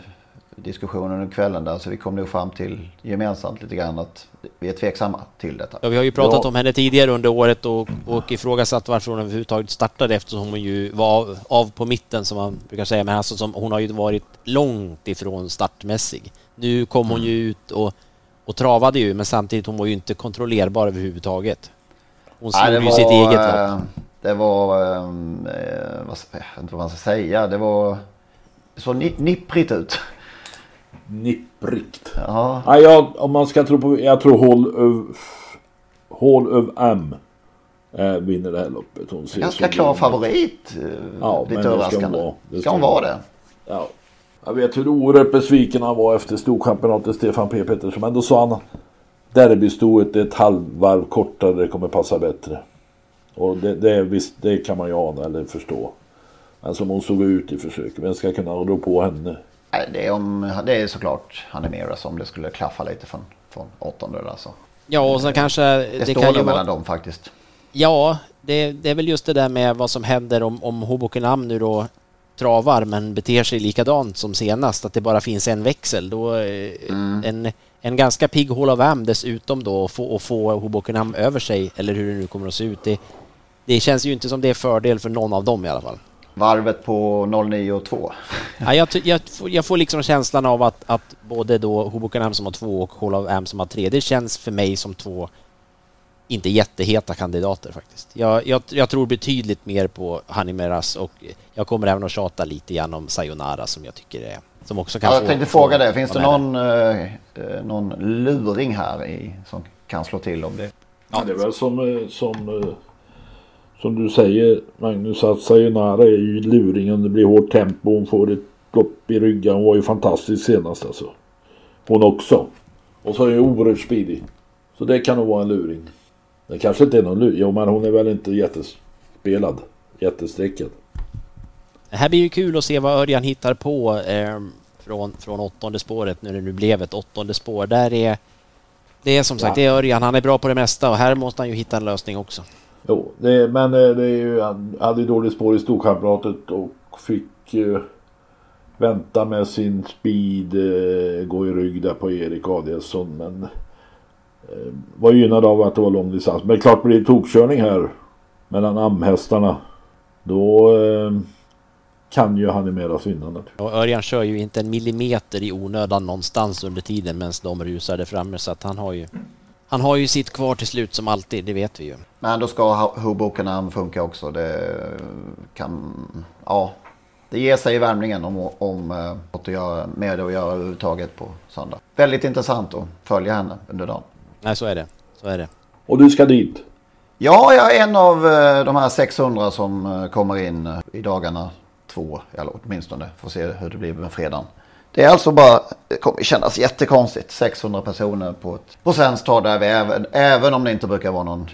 diskussioner under kvällen där. Så vi kom nog fram till gemensamt lite grann att vi är tveksamma till detta. Ja, vi har ju pratat ja. om henne tidigare under året och, och ifrågasatt varför hon överhuvudtaget startade eftersom hon ju var av, av på mitten som man brukar säga. Men alltså som, hon har ju varit långt ifrån startmässig. Nu kom hon ju mm. ut och, och travade ju men samtidigt hon var ju inte kontrollerbar överhuvudtaget. Hon slog Nej, ju var, sitt eget lopp. Eh, det var, eh, vad, jag vet inte vad man ska säga, det var så nipprigt ut. Nipprigt. Ja. ja jag, om man ska tro på, jag tror Hall of, Hall of M äh, vinner det här loppet. Hon ser Ganska klar favorit. Eh, ja, lite överraskande. Ska hon vara det. Ska hon vara det? Ja. Jag vet hur oerhört besviken han var efter storchampionatet Stefan P Pettersson. Men då sa han derbystoet är ett halvvarv kortare, det kommer passa bättre. Och det, det, visst, det kan man ju ana eller förstå. Men som hon såg ut i försöket. Vem ska kunna rå på henne? Det är, om, det är såklart Hanimeras om det skulle klaffa lite från, från åttonde. Alltså. Ja, och så kanske... Det, det står kan ju mellan dem faktiskt. Ja, det, det, är väl just det där med vad som händer om, om Hobokenam nu då travar men beter sig likadant som senast, att det bara finns en växel. Då, eh, mm. en, en ganska pigg Hall of Am dessutom då och få, och få Hobokenam över sig, eller hur det nu kommer att se ut. Det, det känns ju inte som det är fördel för någon av dem i alla fall. Varvet på 09 och 2. Ja, jag, jag, jag, får liksom känslan av att, att både då Hoboken som har två och Hall of Am som har tre, det känns för mig som två inte jätteheta kandidater faktiskt. Jag, jag, jag tror betydligt mer på Hanimeras och jag kommer även att tjata lite grann om Sayonara som jag tycker är som också kan ja, Jag tänkte få, fråga det, finns det någon, eh, eh, någon luring här i, som kan slå till om det? Ja, det är väl som, eh, som eh, som du säger Magnus att Sayonara är ju luringen. Det blir hårt tempo. Hon får ett lopp i ryggen. Hon var ju fantastisk senast alltså. Hon också. Och så är hon oerhört speedig. Så det kan nog vara en luring. Det kanske inte är någon luring. Jo men hon är väl inte jättespelad. Jättestreckad. Det här blir ju kul att se vad Örjan hittar på eh, från, från åttonde spåret när det nu blev ett åttonde spår. Där är det är som sagt, ja. det är Örjan. Han är bra på det mesta och här måste han ju hitta en lösning också. Jo, det, men eh, det är ju, han hade ju dåligt spår i storkamratet och fick eh, vänta med sin speed, eh, gå i rygg där på Erik Adielsson. Men eh, var gynnad av att det var lång distans. Men klart blir det tokkörning här mellan amhästarna. Då eh, kan ju han mera vinna. Och Örjan kör ju inte en millimeter i onödan någonstans under tiden medan de rusade framme så att han har ju han har ju sitt kvar till slut som alltid, det vet vi ju. Men då ska Hoboken funka också. Det kan, ja, det ger sig i värmningen om, om uh, att göra med att göra överhuvudtaget på söndag. Väldigt intressant att följa henne under dagen. Nej, så är det. Så är det. Och du ska dit? Ja, jag är en av uh, de här 600 som uh, kommer in i dagarna två, eller åtminstone. Får se hur det blir med fredagen. Det är alltså bara, det kommer kännas jättekonstigt, 600 personer på ett på svenskt torg där vi även, även om det inte brukar vara någon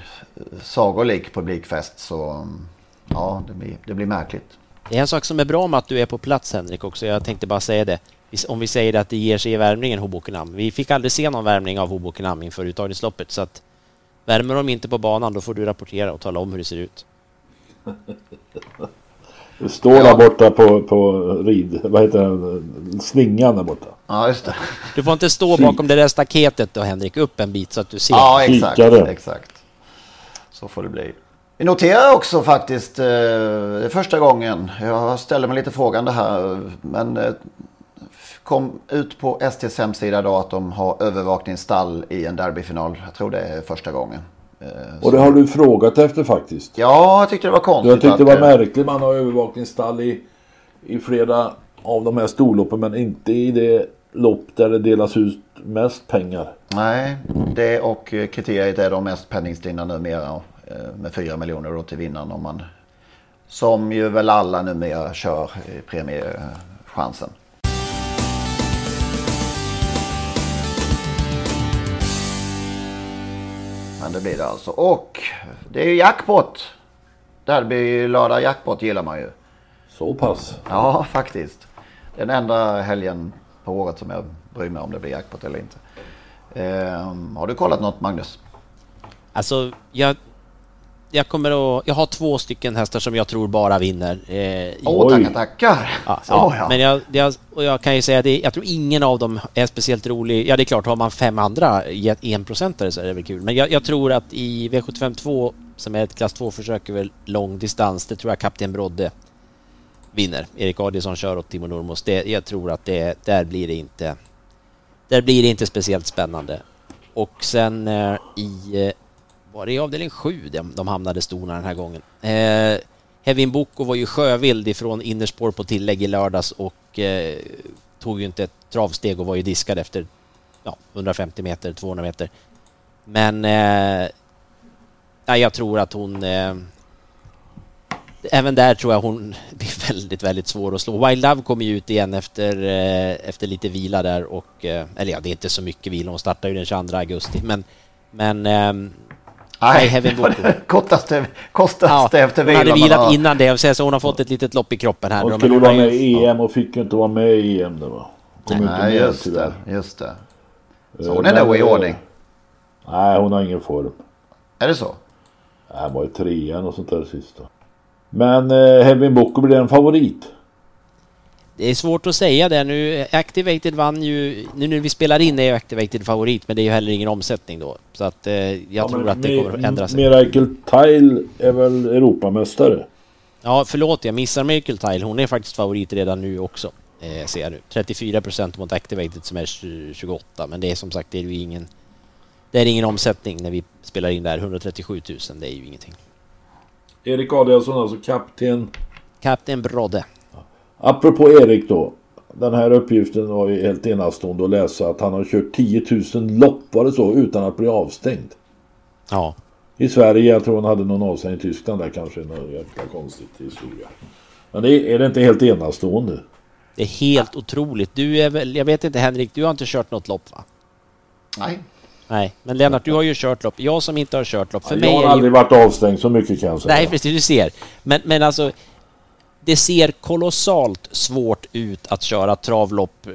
sagolik publikfest så ja, det blir, det blir märkligt. Det är en sak som är bra med att du är på plats Henrik också, jag tänkte bara säga det. Om vi säger att det ger sig i värmningen Hobokenham. Vi fick aldrig se någon värmning av Hobokenham inför uttagningsloppet så att värmer de inte på banan då får du rapportera och tala om hur det ser ut. Det står ja. där borta på, på rid, vad heter det, slingan där borta. Ja, just det. Du får inte stå bakom det där staketet då Henrik, upp en bit så att du ser. Ja, exakt. exakt. Så får det bli. Vi noterar också faktiskt, eh, det är första gången, jag ställer mig lite frågande här, men eh, kom ut på STs hemsida idag att de har övervakningsstall i en derbyfinal. Jag tror det är första gången. Och det har du frågat efter faktiskt. Ja, jag tyckte det var konstigt. Jag tyckte det var eh, märkligt. Man har övervakningsstall i, i flera av de här storloppen men inte i det lopp där det delas ut mest pengar. Nej, det och eh, kriteriet är de mest penningstinna numera. eh, Med 4 miljoner då till vinnaren om man... Som ju väl alla numera kör premiechansen. Det blir det alltså. Och det är ju jackpot. Derby lördag jackpot gillar man ju. Så pass? Ja, faktiskt. Den enda helgen på året som jag bryr mig om det blir jackpot eller inte. Ehm, har du kollat något Magnus? Alltså, jag, jag kommer att... Jag har två stycken hästar som jag tror bara vinner. Eh, Åh, tackar, tackar. Ja, ja. ja. Men jag, jag, och jag kan ju säga det, jag tror ingen av dem är speciellt rolig. Ja, det är klart, har man fem andra enprocentare så är det väl kul. Men jag, jag tror att i V75 2, som är ett klass 2-försök över lång distans, det tror jag Kapten Brodde vinner. Erik Adielsson kör åt Timo Nurmos. Det, jag tror att det, där blir det inte... Där blir det inte speciellt spännande. Och sen eh, i... Var det i avdelning 7 de, de hamnade stona den här gången? Eh, Hevin Boko var ju sjövild ifrån innerspår på tillägg i lördags och eh, tog ju inte ett travsteg och var ju diskad efter ja, 150 meter, 200 meter. Men eh, jag tror att hon... Eh, även där tror jag hon blir väldigt, väldigt svår att slå. Wild Love kommer ju ut igen efter, eh, efter lite vila där och... Eh, eller ja, det är inte så mycket vila. Hon startar ju den 22 augusti. Men... Men... Ehm, nej, Heaven Boko. kortaste, kortaste efter Hon hade vilan vilat har. innan det, så hon har fått ett litet lopp i kroppen här. Hon skulle hon vara med i EM och fick inte vara med i EM det? Kom inte Nej, med just tyvärr. det, just det. Så Eh, hon är men, nog i eh, ordning. Nej, hon har ingen form. Är det så? Nej, Han var ju trean och sånt där sista. Men eh, Hevin Boko blir en favorit. Det är svårt att säga det nu. Activated vann ju... Nu när vi spelar in är ju Activated favorit, men det är ju heller ingen omsättning då. Så att eh, jag Ja, tror att det kommer att ändra sig. Miracle Tile är väl Europamästare? Ja, förlåt, jag missar Miracle Tile. Hon är faktiskt favorit redan nu också. Eh, ser jag nu. 34 procent mot Activated som är 20 28, men det är som sagt det är ju ingen... Det är ingen omsättning när vi spelar in där. 137 000, det är ju ingenting. Erik Adielsson alltså kapten. Kapten Brodde. Apropå Erik då. Den här uppgiften var ju helt enastående att läsa att han har kört 10 000 lopp, var det så, utan att bli avstängd. Ja. I Sverige, jag tror han hade någon avstängning i Tyskland där kanske, något jäkla konstigt historia. Men det, är det inte helt enastående? Det är helt otroligt. Du är väl... Jag vet inte Henrik, du har inte kört något lopp va? Nej. Nej, men Lennart, du har ju kört lopp. Jag som inte har kört lopp. För mig jag har är det ju- aldrig varit avstängd så mycket kan jag säga. Nej, precis, du ser. Men, men alltså, det ser kolossalt svårt ut att köra travlopp eh,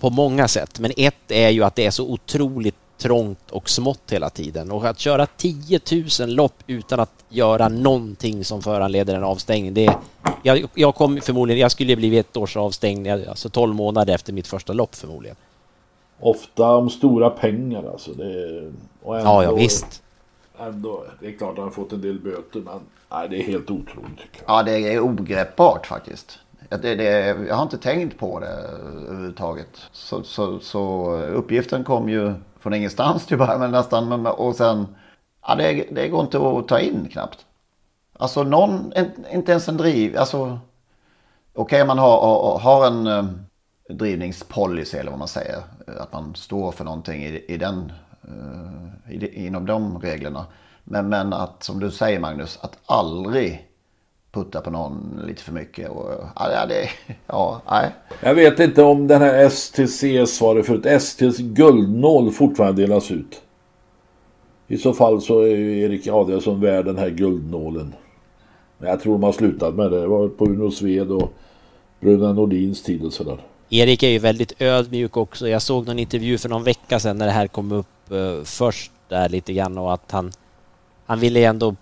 på många sätt. Men ett är ju att det är så otroligt trångt och smått hela tiden. Och att köra 10 000 lopp utan att göra någonting som föranleder en avstängning. Det, jag, jag kom förmodligen, jag skulle bli ett års avstängning, alltså 12 månader efter mitt första lopp förmodligen. Ofta om stora pengar alltså. Det är, och Ja, ja, visst. Ändå, det är klart att han har fått en del böter men nej, det är helt otroligt tycker jag. Ja, det är ogreppbart faktiskt. Det, det, jag har inte tänkt på det överhuvudtaget. Så, så, så uppgiften kom ju från ingenstans till början men nästan. men- Och sen, ja det, det går inte att ta in knappt. Alltså någon, inte ens en driv, alltså. Okej man har, har- en eh, drivningspolicy eller vad man säger. Att man står för någonting i, i den, Eh, inom de reglerna. Men, men att som du säger Magnus, att aldrig putta på någon lite för mycket. Och, ja, det, ja, nej. Jag vet inte om den här STC svarar för ett STs guldnål fortfarande delas ut. I så fall så är ju Erik Adielsson värd den här guldnålen. Men jag tror de har slutat med det. Det var på Uno Sved och Bröderna Nordins tid och sådär. Erik är ju väldigt ödmjuk också. Jag såg någon intervju för någon vecka sedan när det här kom upp eh, först där lite grann och att han, han ville ändå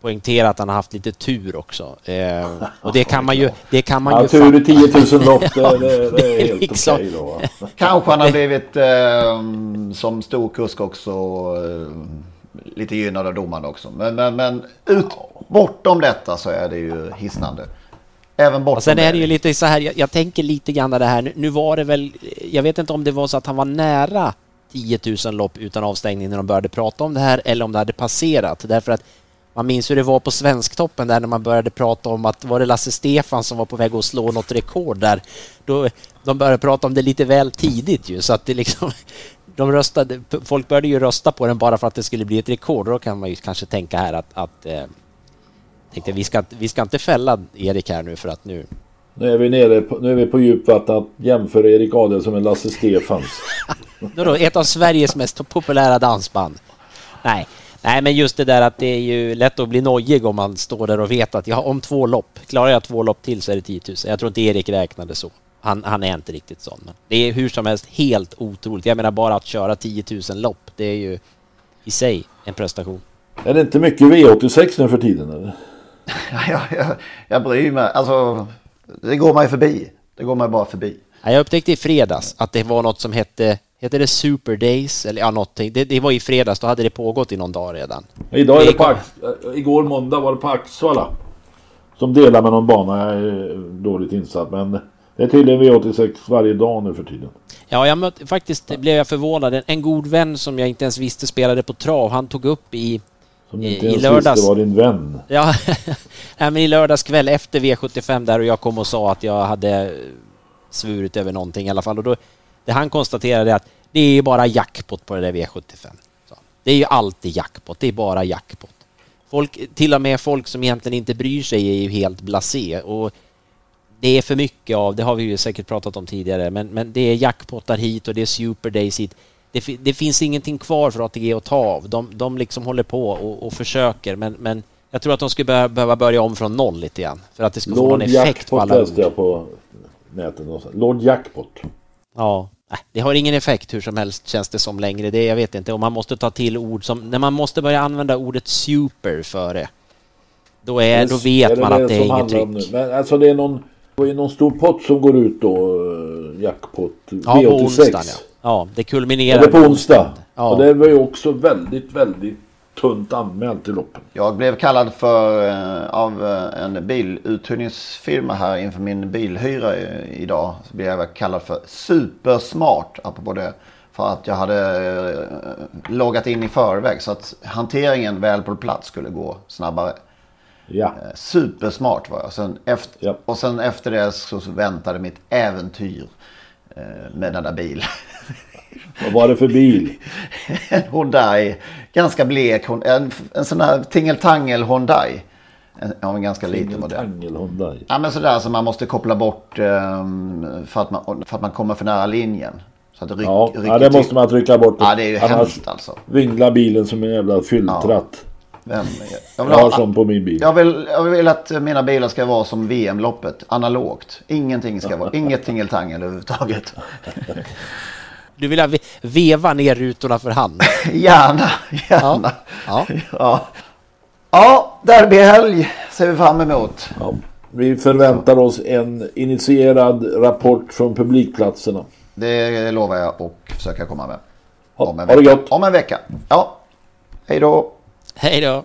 poängtera att han har haft lite tur också. Eh, och det kan man ju... Det kan man Ja, ju tur i fatta. 10 000 lopp, det- det- det är helt liksom- okej då? Kanske han har blivit eh, som storkusk också eh, lite gynnad av domaren också. Men, men, men ut, bortom detta så är det ju hisnande. Även bortom Och sen är det ju lite så här, jag, jag tänker lite grann det här, nu, nu var det väl, jag vet inte om det var så att han var nära 10 000 lopp utan avstängning när de började prata om det här eller om det hade passerat. Därför att man minns hur det var på Svensktoppen där när man började prata om att var det Lasse Stefan som var på väg att slå något rekord där. Då, de började prata om det lite väl tidigt ju så att det liksom de röstade, folk började ju rösta på den bara för att det skulle bli ett rekord. Då kan man ju kanske tänka här att, att eh, tänkte, vi, ska, vi ska inte fälla Erik här nu för att nu... Nu är vi nere på, nu är vi på djupvatten att jämföra Erik Adelsson med Lasse Stefans. då, ett av Sveriges mest populära dansband. Nej, Nej, men just det där att det är ju lätt att bli nojig om man står där och vet att jag om två lopp, klarar jag två lopp till så är det 10 000. Jag tror inte Erik räknade så. Han, han är inte riktigt sån. Men det är hur som helst helt otroligt. Jag menar bara att köra 10 000 lopp, det är ju i sig en prestation. Är det inte mycket V86 nu för tiden eller? jag, jag, jag bryr mig. Alltså, det går mig förbi. Det går mig bara förbi. Jag upptäckte i fredags att det var något som hette Heter det Super Days? Eller ja, någonting. Det, det var i fredags, då hade det pågått i någon dag redan. Idag är det på Ax Igår måndag var det på Axvalla. Som delar med någon bana. Jag är dåligt insatt men det är tydligen V86 varje dag nu för tiden. Ja, jag mötte, faktiskt blev jag förvånad. En god vän som jag inte ens visste spelade på trav, han tog upp i som inte ens lördags. visste var din vän. Ja, Nej, men i lördags kväll efter V75 där och jag kom och sa att jag hade svurit över någonting i alla fall. Och då, det han konstaterade att det är bara jackpot på det där V75. Så. Det är ju alltid jackpot, det är bara jackpot. Folk, till och med folk som egentligen inte bryr sig är ju helt blasé och det är för mycket av, det har vi ju säkert pratat om tidigare, men, men det är jackpottar hit och det är super days hit. Det, det finns ingenting kvar för ATG att ta av. De, de liksom håller på och, och försöker, men, men jag tror att de skulle behöva börja om från noll lite grann för att det ska få någon effekt på alla läste jag på nätet. Lord Jackpot. Ja, det har ingen effekt hur som helst känns det som längre. Det jag vet inte om man måste ta till ord som när man måste börja använda ordet super före. Då, är, då vet är man att det är inget tryck. Men alltså det är någon det är någon stor pott som går ut då, eh, jackpot ja, V86. På onsdagen, ja. Ja, det kulminerar. Är på onsdag. Ja. Och det var ju också väldigt, väldigt tunt anmält i loppen. Jag blev kallad för eh, av eh, en biluthyrningsfirma här inför min bilhyra idag. Så blev jag kallad för supersmart apropå det. För att jag hade eh, loggat in i förväg så att hanteringen väl på plats skulle gå snabbare. Ja. Supersmart var jag. Sen efter, ja. Och sen efter det så väntade mitt äventyr med den där bilen. Vad var det för bil? en Hyundai. Ganska blek. En, en sån här tingeltangel Hyundai. En, en ganska liten modell. Hyundai. Ja, men sådär som man måste koppla bort um, för, att man, för att man kommer för nära linjen. Så att det ryck, ja, ja, det måste man trycka bort. Ja, det är ju Annars hemskt alltså. vinglar bilen som en jävla fylltratt. Ja. Vem, jag, vill jag har sån på min bil. Jag vill, jag vill att mina bilar ska vara som VM-loppet. Analogt. Ingenting ska vara. inget tingeltangel överhuvudtaget. Du vill veva ner rutorna för hand? gärna, gärna. Ja, ja. ja. ja derbyhelg ser vi fram emot. Ja. Vi förväntar oss en initierad rapport från publikplatserna. Det lovar jag och försöka komma med. Om en, vecka. Om en vecka. Ja, hej då. Hej då.